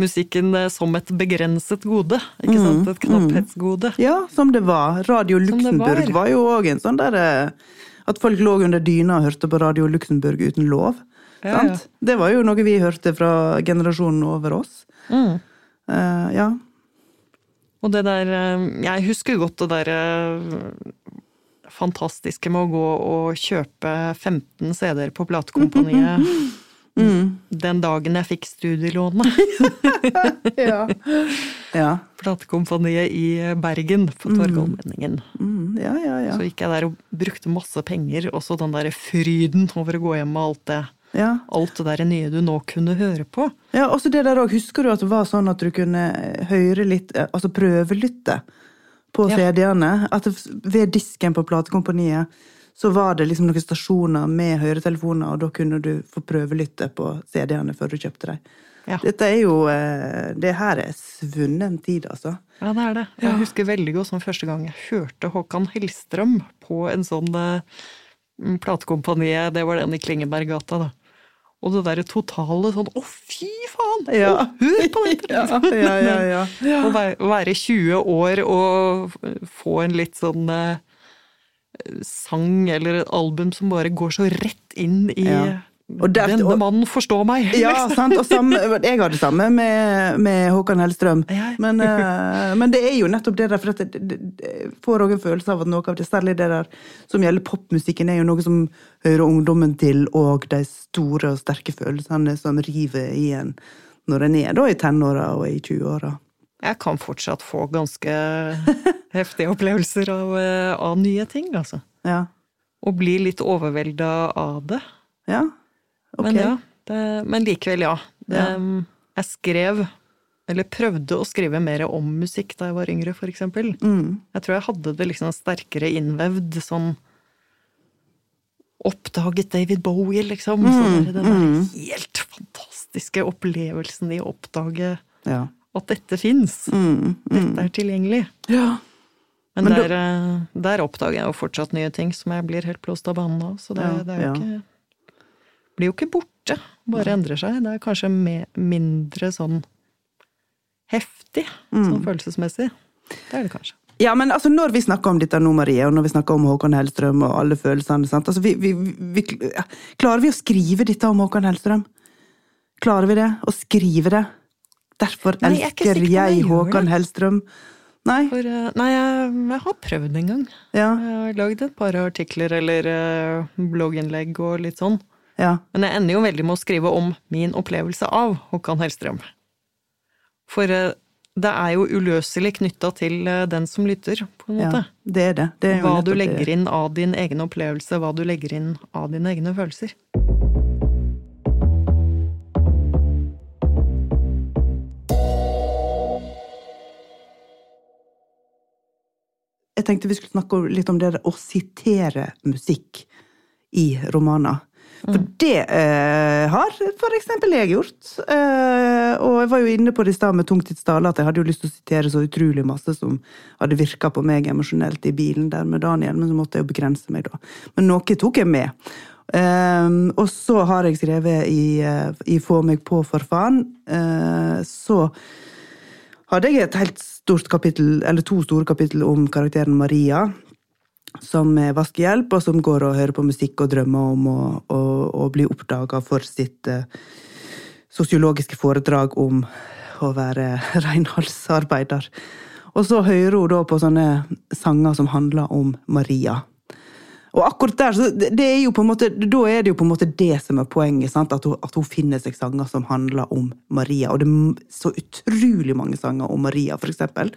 musikken eh, som et begrenset gode. Ikke sant? Et knapphetsgode. Ja, som det var. Radio Luxembourg var. var. jo òg en sånn der eh, At folk lå under dyna og hørte på Radio Luxembourg uten lov. Ja, sant? Det var jo noe vi hørte fra generasjonen over oss. Mm. Uh, ja. Og det der Jeg husker godt det der eh, fantastiske med å gå og kjøpe 15 CD-er på platekompaniet den dagen jeg fikk studielånet. ja. ja. Platekompaniet i Bergen, på Torgallmenningen. Mm, ja, ja, ja. Så gikk jeg der og brukte masse penger, og så den der fryden over å gå hjem med alt det. ja. Alt det der nye du nå kunne høre på. Ja, også det der også, Husker du at det var sånn at du kunne høre litt, eh, altså prøvelytte på CD-ene? At ved disken på platekompaniet så var det liksom noen stasjoner med høretelefoner, og da kunne du få prøvelytte på CD-ene før du kjøpte dem. Ja. Dette er jo eh, Det her er svunnen tid, altså. Ja, det er det. Jeg husker veldig godt som første gang jeg hørte Håkan Hellstrøm på en sånn eh, platekompaniet, det var den i Klingeberggata, da. Og det derre totale sånn å, fy faen! Ja. Å, hør på dette! Ja, ja, ja, ja. Å være 20 år og få en litt sånn eh, sang eller et album som bare går så rett inn i Ja. Der- Denne mannen forstår meg! Ja, sant. Og samme, jeg har det samme med, med Håkan Hellstrøm. Men, eh, men det er jo nettopp det der, for at jeg får også en følelse av at noe av det, særlig det der som gjelder popmusikken, er jo noe som hører ungdommen til, og de store og sterke følelsene som river i en når en er da i tenåra og i 20-åra. Jeg kan fortsatt få ganske heftige opplevelser av, eh, av nye ting, altså. Ja. Og bli litt overvelda av det. ja. Ok. Men ja, det, men likevel, ja. Det, Ja. Jeg skrev, eller prøvde å skrive mer om musikk da jeg var yngre, for eksempel. Mm. Jeg tror jeg hadde det liksom sterkere innvevd, sånn Oppdaget David Bowie, liksom. Mm, Sånn den der helt fantastiske opplevelsen i å oppdage Ja. at dette fins. Mm, Dette er tilgjengelig. Ja. Men, Men der, du... der oppdager jeg jo fortsatt nye ting som jeg blir helt blåst av banen av. Så det, det er jo ikke Blir jo ikke borte, bare endrer seg. Det er kanskje mindre sånn heftig, Mm. sånn følelsesmessig. Det er det kanskje. Ja, men altså, når vi snakker om dette nå, Marie, og når vi snakker om Håkon Hellstrøm og alle følelsene sant? Altså, vi, vi, vi, Klarer vi å skrive dette om Håkon Hellstrøm? Klarer vi det? Å skrive det? Derfor Nei, er elsker jeg jeg Håkon. Hellstrøm. Nei? For, eh, nei, jeg, jeg har prøvd en gang. Ja. Jeg har lagd et par artikler eller eh, blogginnlegg og litt sånn. Ja. Men jeg ender jo veldig med å skrive om min opplevelse av Håkan Hellstrøm. For eh, det er jo uløselig knytta til eh, den som lytter, på en måte. ja. Det er det. det er jo Hva du legger inn av din egen opplevelse, hva du legger inn av dine egne følelser. Jeg tenkte vi skulle snakke litt om det å sitere musikk i romaner. For Mm. det eh, har eksempel jeg gjort. Eh, og jeg var jo inne på det i stad med Tungtidstale, at jeg hadde jo lyst til å sitere så utrolig masse som hadde virka på meg emosjonelt i bilen der med Daniel, men så måtte jeg jo begrense meg, da. Men noe tok jeg med. Eh, og så har jeg skrevet i, eh, i Få meg på, for faen. Eh, så hadde jeg et helt stort kapittel, eller to store kapittel om karakteren Maria, som er vaskehjelp, og som går og hører på musikk og drømmer om å, å, å bli oppdaga for sitt uh, sosiologiske foredrag om å være renholdsarbeider. Og så hører hun da på sånne sanger som handler om Maria. Og akkurat der, det er jo på en måte, da er det jo på en måte det som er poenget. Sant? At, hun, at hun finner seg sanger som handler om Maria. Og det er så utrolig mange sanger om Maria, for eksempel.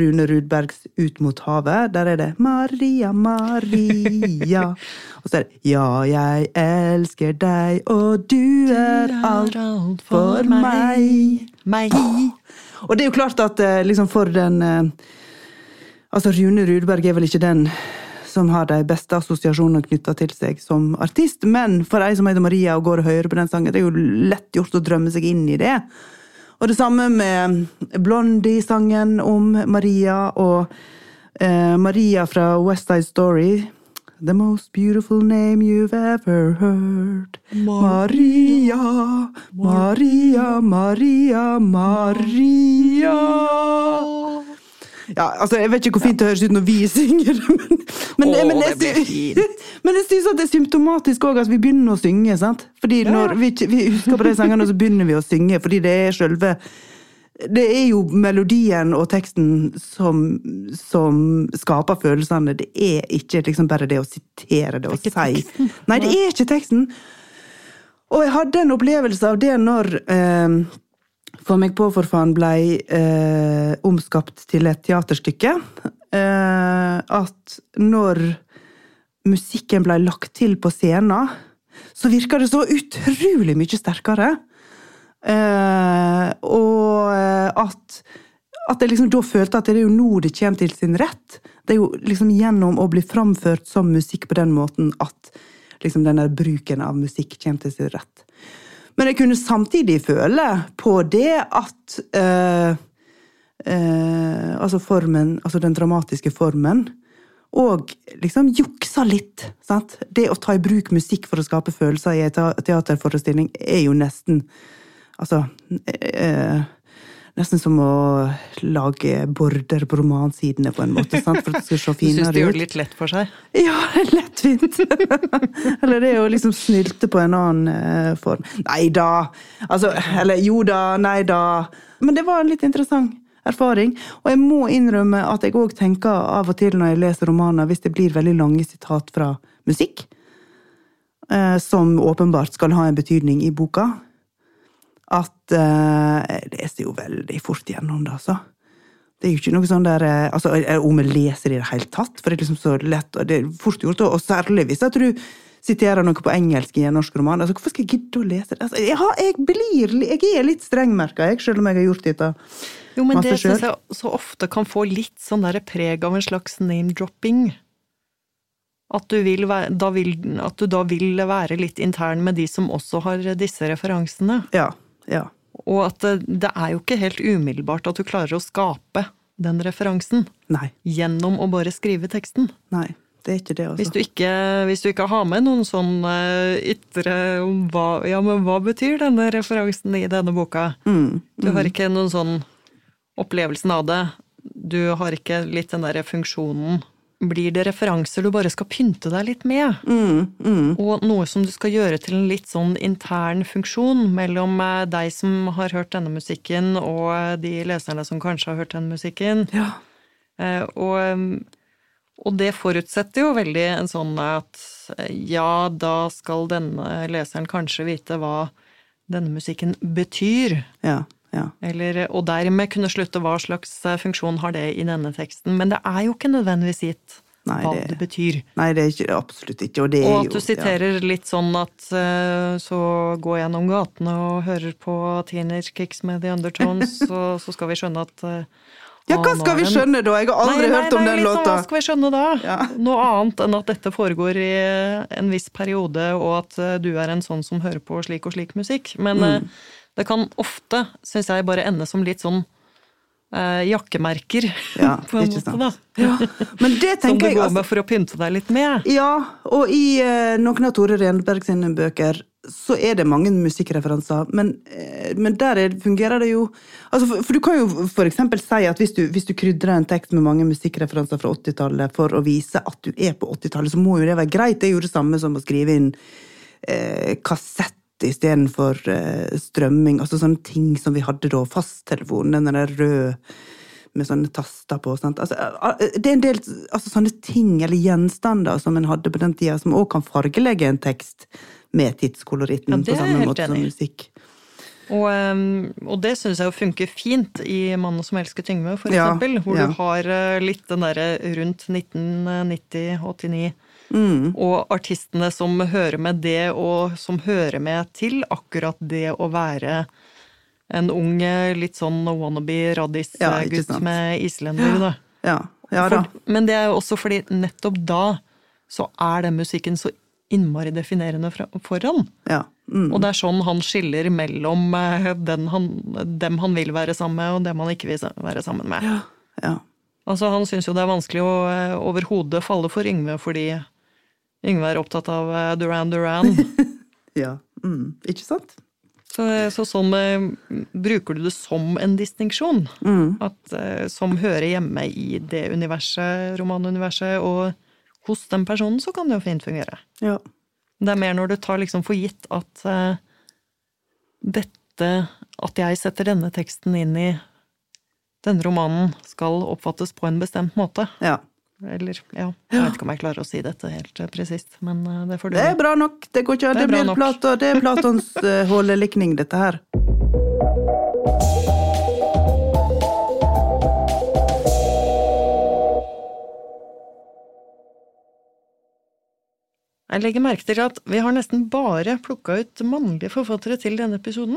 Rune Rudbergs Ut mot havet. Der er det Maria, Maria. Og så er det Ja, jeg elsker deg, og du er alt for meg. Meg. Og det er jo klart at eh, liksom for den eh, Altså, Rune Rudberg er vel ikke den som har de beste assosiasjonene knytta til seg som artist, men for ei som heter Maria og går og hører på den sangen, det er jo lett gjort å drømme seg inn i det. Og det samme med Blondie-sangen om Maria, og eh, Maria fra West Side Story. The most beautiful name you've ever heard. Maria, Maria, Maria, Maria. Ja, altså, Jeg vet ikke hvor fint det høres ut når vi synger men, men, Åh, men, det jeg, men jeg syns det er symptomatisk òg at vi begynner å synge. sant? Fordi når vi, vi husker på de sangene, så begynner vi å synge, fordi det er sjølve Det er jo melodien og teksten som, som skaper følelsene. Det er ikke liksom bare det å sitere det og si. teksten. Nei, det er ikke teksten. Og jeg hadde en opplevelse av det når eh, For meg på for faen blei eh, omskapt til et teaterstykke. Eh, at når musikken blei lagt til på scenen, så virka det så utrolig mye sterkere. Eh, og eh, at at jeg liksom da følte at det er jo nå det kommer til sin rett. Det er jo liksom gjennom å bli framført som musikk på den måten at liksom denne bruken av musikk kommer til sin rett. Men jeg kunne samtidig føle på det at eh, eh, Altså formen, altså den dramatiske formen. Og liksom juksa litt. sant? Det å ta i bruk musikk for å skape følelser i en teaterforestilling er jo nesten Altså eh, Nesten som å lage border på romansidene, på en måte. sant? For at det skal se Du syns Du de gjør ut. det litt lett for seg? Ja, lettvint! eller det å liksom snylte på en annen eh, form. Nei da! Altså, eller jo da, nei da. Men det var en litt interessant erfaring. Og jeg må innrømme at jeg òg tenker av og til når jeg leser romaner, hvis det blir veldig lange sitat fra musikk, eh, som åpenbart skal ha en betydning i boka, at uh, jeg leser jo veldig fort gjennom det, altså. Det er jo ikke noe sånn der eh, altså, Om jeg leser i det hele tatt, for det er liksom så lett, og det er fort gjort, og særlig hvis at du siterer noe på engelsk i en norsk roman. Altså, hvorfor skal jeg gidde å lese det? Altså, jeg, har, jeg, blir, jeg er litt strengmerka, jeg, selv om jeg har gjort dette Jo, men det syns jeg så ofte kan få litt sånn der preg av en slags name-dropping. At du, vil da vil, at du da vil være litt intern med de som også har disse referansene. Ja. Ja. Og at det, er jo ikke helt umiddelbart at du klarer å skape den referansen Nei. gjennom å bare skrive teksten. Nei. Det er ikke det, altså. Hvis du ikke, hvis du ikke har med noen sånn eh, ytre om hva Ja, men hva betyr denne referansen i denne boka? Mm, Du har ikke noen sånn opplevelsen av det. Du har ikke litt den derre funksjonen. Blir det referanser du bare skal pynte deg litt med? mm, mm. Og noe som du skal gjøre til en litt sånn intern funksjon mellom eh, deg som har hørt denne musikken, og eh, de leserne som kanskje har hørt denne musikken. Ja. Eh, Og, og det forutsetter jo veldig en sånn at eh, ja, da skal denne leseren kanskje vite hva denne musikken betyr. Ja. Ja. Eller, og dermed kunne slutte hva slags eh, funksjon har det i denne teksten. Men det er jo ikke nødvendigvis gitt Nei, hva det- det betyr. Nei, det er ikke, absolutt ikke. Og, det er Og at jo, du siterer litt sånn at eh, så gå gjennom gatene og hører på Teenage Kicks med The Undertones, så, så skal vi skjønne at eh, Ja, hva skal vi skjønne da? Jeg har aldri Nei, nei, hørt om nei, den liksom, låta. Hva skal vi skjønne da? Ja. Noe annet enn at dette foregår i en viss periode, og at du er en sånn som hører på slik og slik musikk. Men Mm. Det kan ofte, syns jeg, bare ende som litt sånn eh, jakkemerker, Ja, på en måte, sant. da. Ja. Men det Som du du jeg går altså, med for å pynte deg litt med. Ja, og i eh, noen av Tore Renberg sine bøker så er det mange musikkreferanser, men, eh, men der er, fungerer det jo altså for, for du kan jo eksempel si at hvis du, hvis du krydrer en tekst med mange musikkreferanser fra 80-tallet for å vise at du er på 80-tallet, så må jo det være greit. Det er jo det samme som å skrive inn eh, kassett istedenfor uh, strømming. Altså sånne ting som vi hadde da. Fasttelefonen, den der røde med sånne taster på. Sant? Altså, eh, det er en del altså, sånne ting eller gjenstander som en hadde på den tida, som òg kan fargelegge en tekst med tidskoloritten Ja, på samme måte som enig som musikk. Og, eh, og det syns jeg jo funker fint i 'Mannen som elsker Tyngve', for Ja, eksempel. Hvor ja. du har eh, litt den derre rundt 1990-89. Mm. Og artistene som hører med det, og som hører med til akkurat det å være en ung, litt sånn wannabe raddis-gutt ja, med islender, da. Ja, ja da. For, men det er jo også fordi nettopp da så er den musikken så innmari definerende for han. Ja. Mm. Og det er sånn han skiller mellom eh, den han, dem han vil være sammen med, og dem han ikke vil være sammen med. ja. ja. Altså, han syns jo det er vanskelig å eh, overhodet falle for Yngve fordi Yngve er opptatt av eh, Duran Duran. ja. Mm. Ikke sant? Så, så sånn eh, bruker du det som en distinksjon. Mm. At, eh, som hører hjemme i det universet, romanuniverset, og hos den personen så kan det jo fint fungere. Ja. Det er mer når du tar liksom for gitt at uh, dette At jeg setter denne teksten inn i denne romanen, skal oppfattes på en bestemt måte. ja. Eller, ja, jeg vet ikke om jeg klarer å si dette helt eh, presist, men eh, det får du Det er bra nok. Det går ikke an. Det Det, blir nok. Plato, det er Platons uh, hålelikning, dette her. Jeg legger merke til at vi har nesten bare plukka ut mannlige forfattere til denne episoden.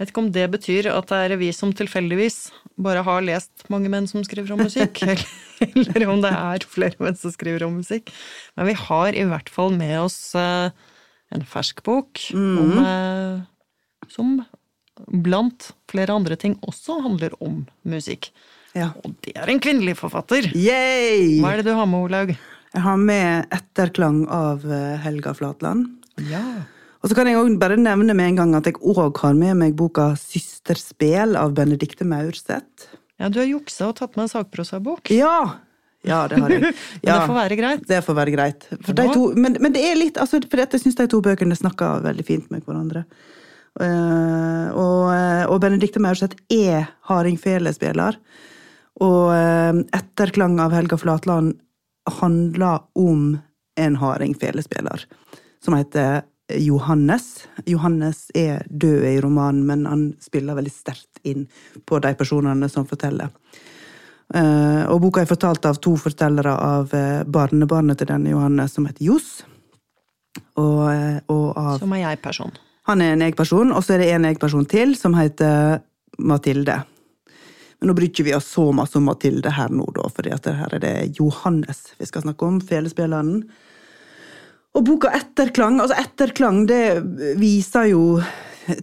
Vet ikke om det betyr at det er vi som tilfeldigvis bare har lest mange menn som skriver om musikk, eller, eller om det er flere menn som skriver om musikk. Men vi har i hvert fall med oss eh, en fersk bok om, eh, som blant flere andre ting også handler om musikk. Ja. Og det er en kvinnelig forfatter! Yay! Hva er det du har med, Olaug? Jeg har med etterklang av eh, Helga Flatland. Ja. Og så kan jeg også bare nevne med en gang at jeg òg har med meg boka Systerspel av Benedicte Maurseth. Ja, du har juksa og tatt med en sakprosabok. Ja! Ja, det har jeg. Men det får være greit. det får være greit. For de to, men, men det er litt, altså, for jeg syns de to bøkene snakker veldig fint med hverandre. Uh, og, eh, og Benedicte Maurseth er hardingfelespiller. Og uh, etterklang av Helga Flatland handler om en hardingfelespiller som heter Johannes. Johannes er død i romanen, men han spiller veldig sterkt inn på de personene som forteller. Eh, og boka er fortalt av to fortellere av eh, barnebarnet til denne Johannes, som heter Johs. Og, eh, og av Som er jeg-person. Han er en jeg-person, og så er det en jeg-person til, som heter Mathilde. Men nå bryr vi oss så masse om Mathilde her nå, da, for her er det Johannes vi skal snakke om, felespilleren. Og boka Etterklang, altså Etterklang, det viser jo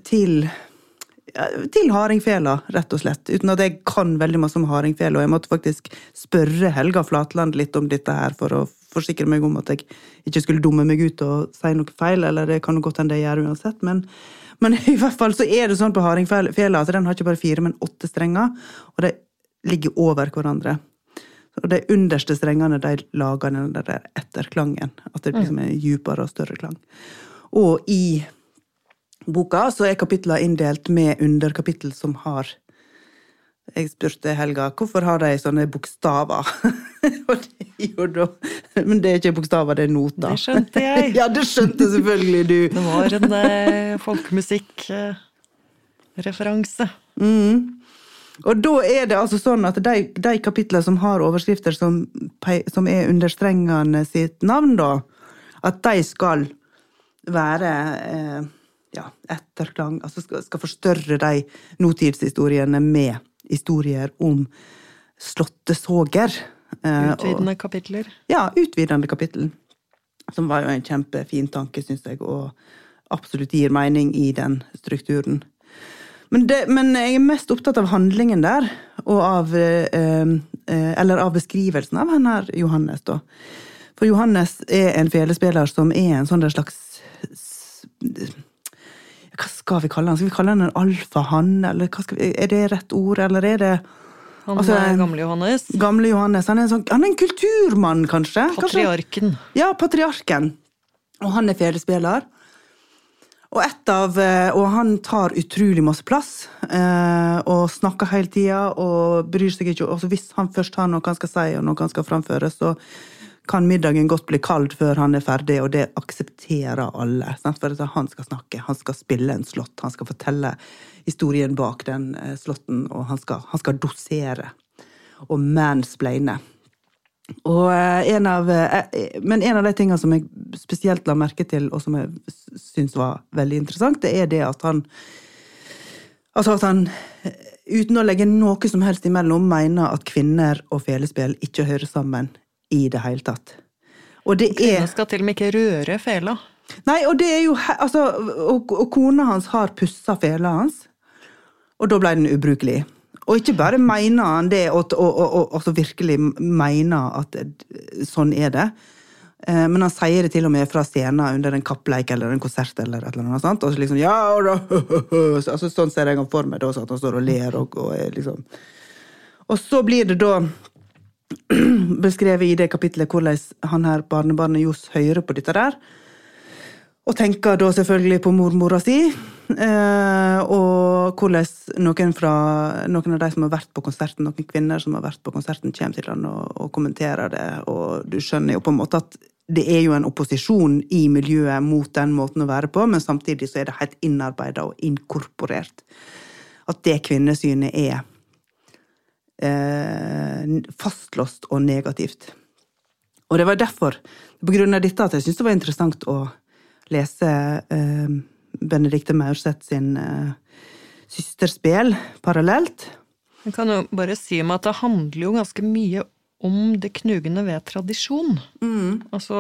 til til hardingfela, rett og slett. Uten at jeg kan veldig masse om hardingfela. Jeg måtte faktisk spørre Helga Flatland litt om dette her for å forsikre meg om at jeg ikke skulle dumme meg ut og si noe feil. Eller det kan jo godt hende jeg gjør uansett. Men, men, i hvert fall så er det sånn på hardingfela at den har ikke bare fire, men åtte strenger. Og de ligger over hverandre. Og de underste strengene de lager den der etterklangen. At det liksom er dypere og større klang. Og i boka så er kapitlene inndelt med underkapittel som har Jeg spurte Helga hvorfor har de sånne bokstaver. Men det er ikke bokstaver, det er noter. Det skjønte jeg. ja, det skjønte selvfølgelig du. Det var en eh, folkemusikkreferanse. Eh, mm. Og da er det altså sånn at de, de kapitlene som har overskrifter som, som, er under strengene sitt navn, da, at de skal være eh, ja, etterklang Altså skal, skal forstørre de nåtidshistoriene med historier om slåttesoger. Eh, utvidende og, kapitler? Ja, utvidende kapittel. Som var jo en kjempefin tanke, syns jeg, og absolutt gir mening i den strukturen. Men, det, men, jeg er mest opptatt av handlingen der, og av eh, eh, Eller av beskrivelsen av henne Johannes, da. For Johannes er en felespiller som er en sånn slags Hva skal vi kalle han? Skal vi kalle han en alfahann, eller vi, er det rett ord, eller er det han altså, er gamle Johannes? Gamle Johannes. Han er en, sånn, han er en kulturmann, kanskje? Patriarken. Kanskje? Ja, patriarken. Og han er felespiller. Og, av, eh, og, han tar utrolig masse plass, eh, og snakker hele tida og bryr seg ikke. Og hvis han først har noe han skal si og noe han skal framføre, så kan middagen godt bli kald før han er ferdig, og det aksepterer alle. Sant? For han skal snakke, han skal spille en slått, han skal fortelle historien bak den slotten, slåtten, og han skal, han skal dosere og mansplaine. Og eh, en av, eh, men en av de tingene som jeg spesielt la merke til, og som jeg syns var veldig interessant, det er det at han Altså at han, uten å legge noe som helst imellom, mener at kvinner og felespill ikke hører sammen i det hele tatt. Og det er Kvinner skal til og med ikke røre fela. Nei, og det er jo altså, og, og kona hans har pussa fela hans, og da ble den ubrukelig. Og ikke bare mener han det, og, og, og, og virkelig mener at sånn er det. Eh, men han sier det til og med fra scenen under en kappleik eller en konsert. eller et eller annet sant? og så liksom, ja, og da, altså, Sånn ser jeg ham for meg, at han står og ler. Og, og, liksom. og så blir det da beskrevet i det kapitlet hvordan han her barnebarnet Johs hører på dette der. Og tenker da selvfølgelig på mormora si, eh, og hvordan noen, fra, noen av de som har vært på konserten, noen kvinner som har vært på konserten, kommer til han og, og kommenterer det. Og du skjønner jo på en måte at det er jo en opposisjon i miljøet mot den måten å være på, men samtidig så er det helt innarbeida og inkorporert. At det kvinnesynet er eh, fastlåst og negativt. Og det var derfor, på grunn av dette, at jeg syntes det var interessant å lese eh, Benedicte Maurseth sin eh, Systerspel parallelt. Jeg kan jo bare si meg at det handler jo ganske mye om det knugende ved tradisjon. Mm. Altså,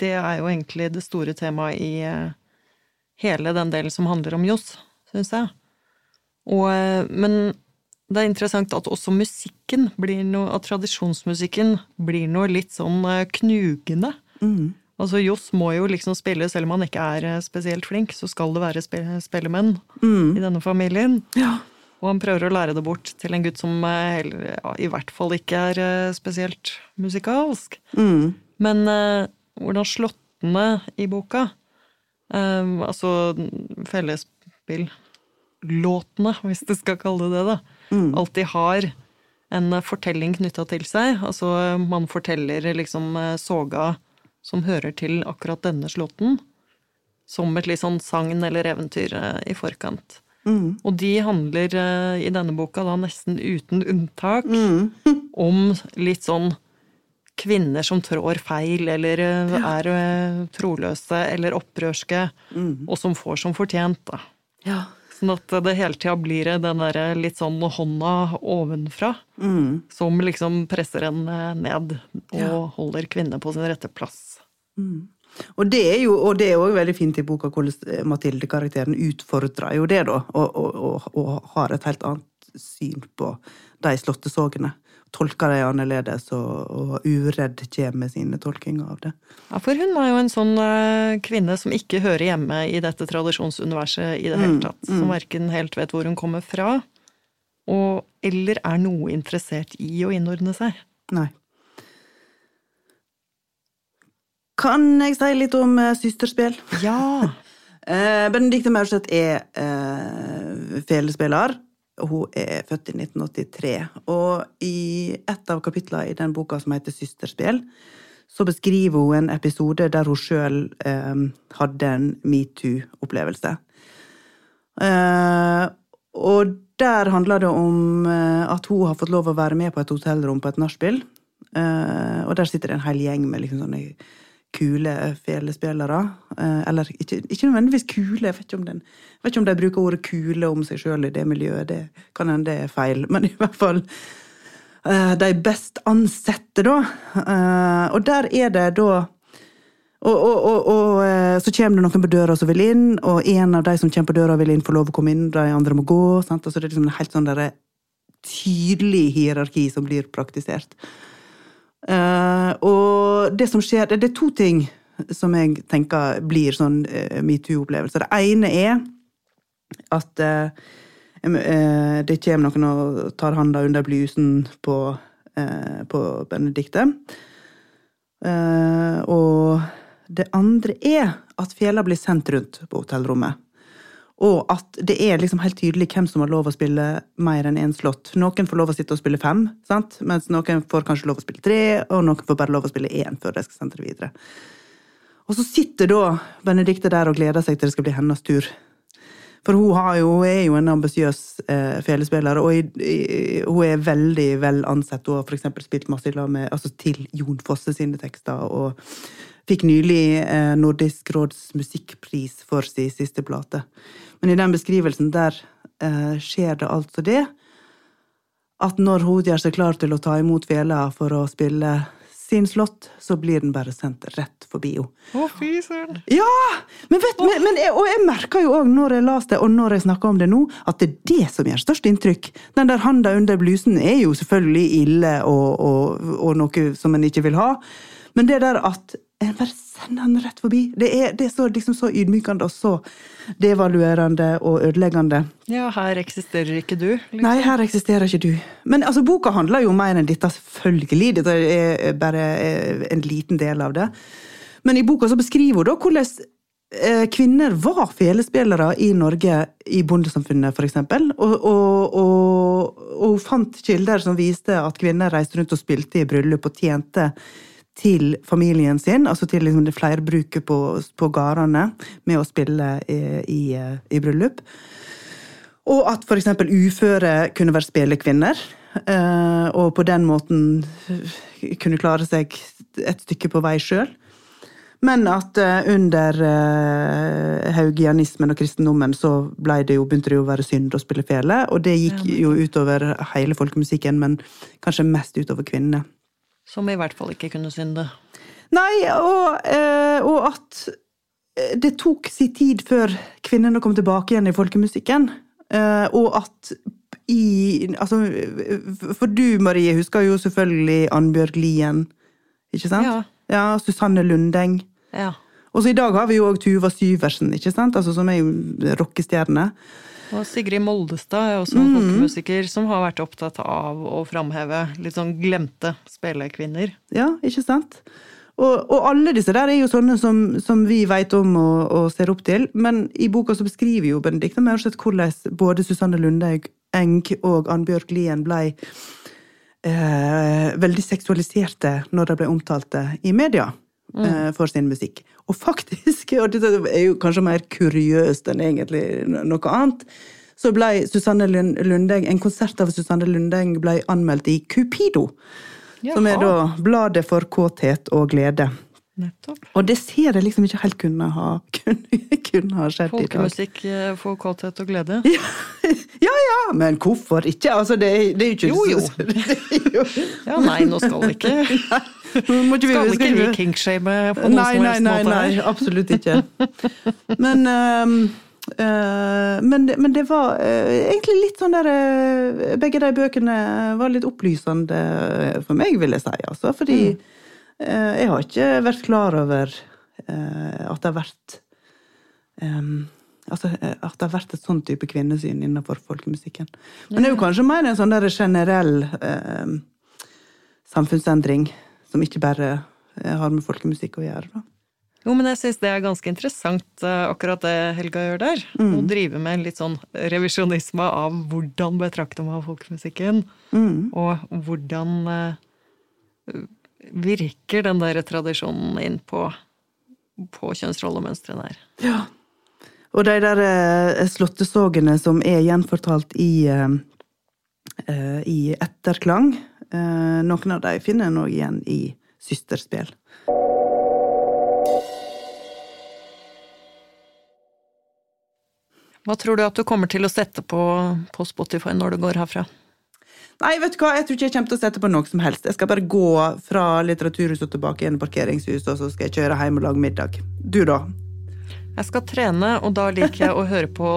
det er jo egentlig det store temaet i eh, hele den delen som handler om Johs, syns jeg. Og, eh, men det er interessant at også musikken blir noe, at tradisjonsmusikken blir noe litt sånn eh, knugende. Mm. Altså, Johs må jo liksom spille, selv om han ikke er eh, spesielt flink, så skal det være spillemenn mm. i denne familien. Ja. Og han prøver å lære det bort til en gutt som eh, ja, i hvert fall ikke er eh, spesielt musikalsk. Mm. Men uh, hvordan slåttene i boka, um, altså fellesspillåtene, hvis du skal kalle det det, da, mm. alltid har en fortelling knytta til seg. Altså man forteller liksom soga som hører til akkurat denne slåtten, som et litt sånn sagn eller eventyr eh, i forkant. Mm. Og de handler eh, i denne boka da nesten uten unntak mm. om litt sånn kvinner som trår feil, eller eh, ja. er troløse eller opprørske, mm. og som får som fortjent, da. Ja. Sånn at det hele tida blir den derre litt sånn hånda ovenfra mm. som liksom presser en ned og ja. holder kvinner på sin rette plass. Mm. Og det er jo og det er også veldig fint i boka hvordan Mathilde-karakteren utfordrer jo det, da. Og, og, og, og har et helt annet syn på de slåttesågene. Tolker de annerledes, og, uredd kommer med sine tolkinger av det. Ja, for hun er jo en sånn uh, kvinne som ikke hører hjemme i dette tradisjonsuniverset i det hele tatt. Mm, mm. Som verken helt vet hvor hun kommer fra, og eller er noe interessert i å innordne seg. Nei. Kan jeg si litt om uh, systerspill? Ja! uh, Benedicte Maurseth er uh, felespiller. Hun er født i 1983. Og i et av kapitlene i den boka som heter Systerspill, så beskriver hun en episode der hun sjøl eh, hadde en metoo-opplevelse. Eh, og der handler det om at hun har fått lov å være med på et hotellrom på et nachspiel. Eh, og der sitter det en hel gjeng med liksom sånne kule felespillere. Eh, eller ikke, ikke, nødvendigvis kule, jeg vet, den, jeg vet ikke om de bruker ordet kule om seg sjøl i det miljøet, det kan hende det er feil, men i hvert fall eh, de best ansette, da. Eh, og der er det da og, og, og, og, så kommer det noen på døra som vil inn, og en av de som kommer på døra, vil inn, få lov å komme inn, de andre må gå. Sant? Altså det er liksom en helt sånn der, tydelig hierarki som blir praktisert. Uh, og det som skjer Det er to ting som jeg tenker blir sånn uh, metoo-opplevelse. Det ene er at uh, det kommer noen og tar handa under blusen på, på Benedicte. og det andre er at Fjella blir sendt rundt på hotellrommet. Og at det er liksom helt tydelig hvem som har lov å spille mer enn én slott. Noen får lov å sitte og spille fem, sant? mens noen får kanskje lov å spille tre, og noen får bare lov å spille én før de skal sende det videre. Og så sitter da Benedicte der og gleder seg til det skal bli hennes tur. For hun jo, er jo en ambisiøs eh, felespiller, og i, i, hun er veldig vel ansett. Hun har f.eks. spilt masse med, altså til Jon Fosse sine tekster, og fikk nylig eh, Nordisk råds musikkpris for sin siste plate. Men i den beskrivelsen der eh, skjer det altså det at når hun gjør seg klar til å ta imot Vela for å spille sin slått, så blir den bare sendt rett forbi henne. Å, fy søren! Ja! Men vet, men, men jeg, og jeg merka jo òg når jeg leste det, og når jeg snakker om det nå, at det er det som gjør størst inntrykk. Den der handa under blusen er jo selvfølgelig ille og, og, og noe som en ikke vil ha, men det der at en bare sender den rett forbi. Det er, det er så, liksom så, ydmykende og så devaluerende og ødeleggende. Ja, her eksisterer ikke du? Liksom. Nei, her eksisterer ikke du. Men altså, boka handler jo mer enn dette, selvfølgelig. Dette er bare en liten del av det. Men i boka så beskriver hun da hvordan eh, kvinner var felespillere i Norge i bondesamfunnet, f.eks. Og, og, og, og hun fant kilder som viste at kvinner reiste rundt og spilte i bryllup og tjente til familien sin, altså til liksom det flerbruket på, på gårdene, med å spille i, i, i bryllup. Og at f.eks. uføre kunne være spillekvinner, eh, og på den måten kunne klare seg et stykke på vei sjøl. Men at eh, under eh, haugianismen og kristendommen så det jo, begynte det jo å være synd å spille fele, og det gikk jo utover hele folkemusikken, men kanskje mest utover kvinnene. Som i hvert fall ikke kunne synde. Nei, og, eh, og at eh, det tok sin tid før kvinnene kom tilbake igjen i folkemusikken. Eh, og at i Altså, for du, Marie, husker jo selvfølgelig Annbjørg Lien, ikke sant? Ja. ja Susanne Lundeng. Ja. Og så i dag har vi jo òg Tuva Syversen, ikke sant? Altså, som er jo rockestjerne. Og Sigrid Moldestad er også en mm. folkemusiker som har vært opptatt av å framheve litt sånn glemte spillekvinner. Ja, ikke sant? Og, og, alle disse der er jo sånne som, som vi veit om og, og, ser opp til. Men i boka så beskriver jo Benedicte Maurseth hvordan både Susanne Lundaug Eng og Annbjørg Lien blei eh, veldig seksualiserte når de ble omtalte i media mm. eh, for sin musikk. Og faktisk, og det er jo kanskje mer kuriøst enn egentlig noe annet, så ble Susanne Lundeng, en konsert av Susanne Lundeng ble anmeldt i Cupido. Jaha. Som er da bladet for kåthet og glede. Nettopp. Og det ser jeg liksom ikke helt kunne ha, kunne, kunne ha skjedd i dag. Folkemusikk eh, for kåthet og glede? Ja, ja, ja, men hvorfor ikke? Altså, det, det er jo ikke Jo, jo. jo. ja, nei, nå skal vi ikke Skal vi ikke vi kinkshame på noen Nei, som helst nei, måte nei, absolutt ikke. Men, uh, uh, men, men det var uh, egentlig litt sånn der eh, Begge de bøkene var litt opplysende for meg, vil jeg si. Altså, fordi eh, jeg har ikke vært klar over at det har vært um, Altså, at det har vært et sånn type kvinnesyn innenfor folkemusikken. Men det er jo kanskje mer en sånn der generell eh, samfunnsendring, som ikke bare eh, har med folkemusikk å gjøre. da. Jo, men jeg syns det er ganske interessant, eh, akkurat det Helga gjør der. Å drive med litt sånn revisjonisme av hvordan betrakter man folkemusikken, Mm. og hvordan eh, virker den der tradisjonen inn på, på kjønnsrollemønstrene her. Ja. Og de der slåttesågene som er gjenfortalt i, i etterklang, noen av dem finner en òg igjen i systerspill. Hva tror du at du kommer til å sette på, på Spotify når du går herfra? Nei, vet du hva, jeg tror ikke jeg kommer til å sette på noe som helst. Jeg skal bare gå fra Litteraturhuset og tilbake i parkeringshuset, og så skal jeg kjøre hjem og lage middag. Du, da? Jeg skal trene, og da liker jeg å høre på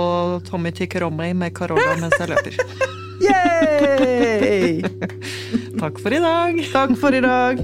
Tommy tykker om meg med Carola mens jeg løper. Yay! Takk for i dag! Takk for i dag.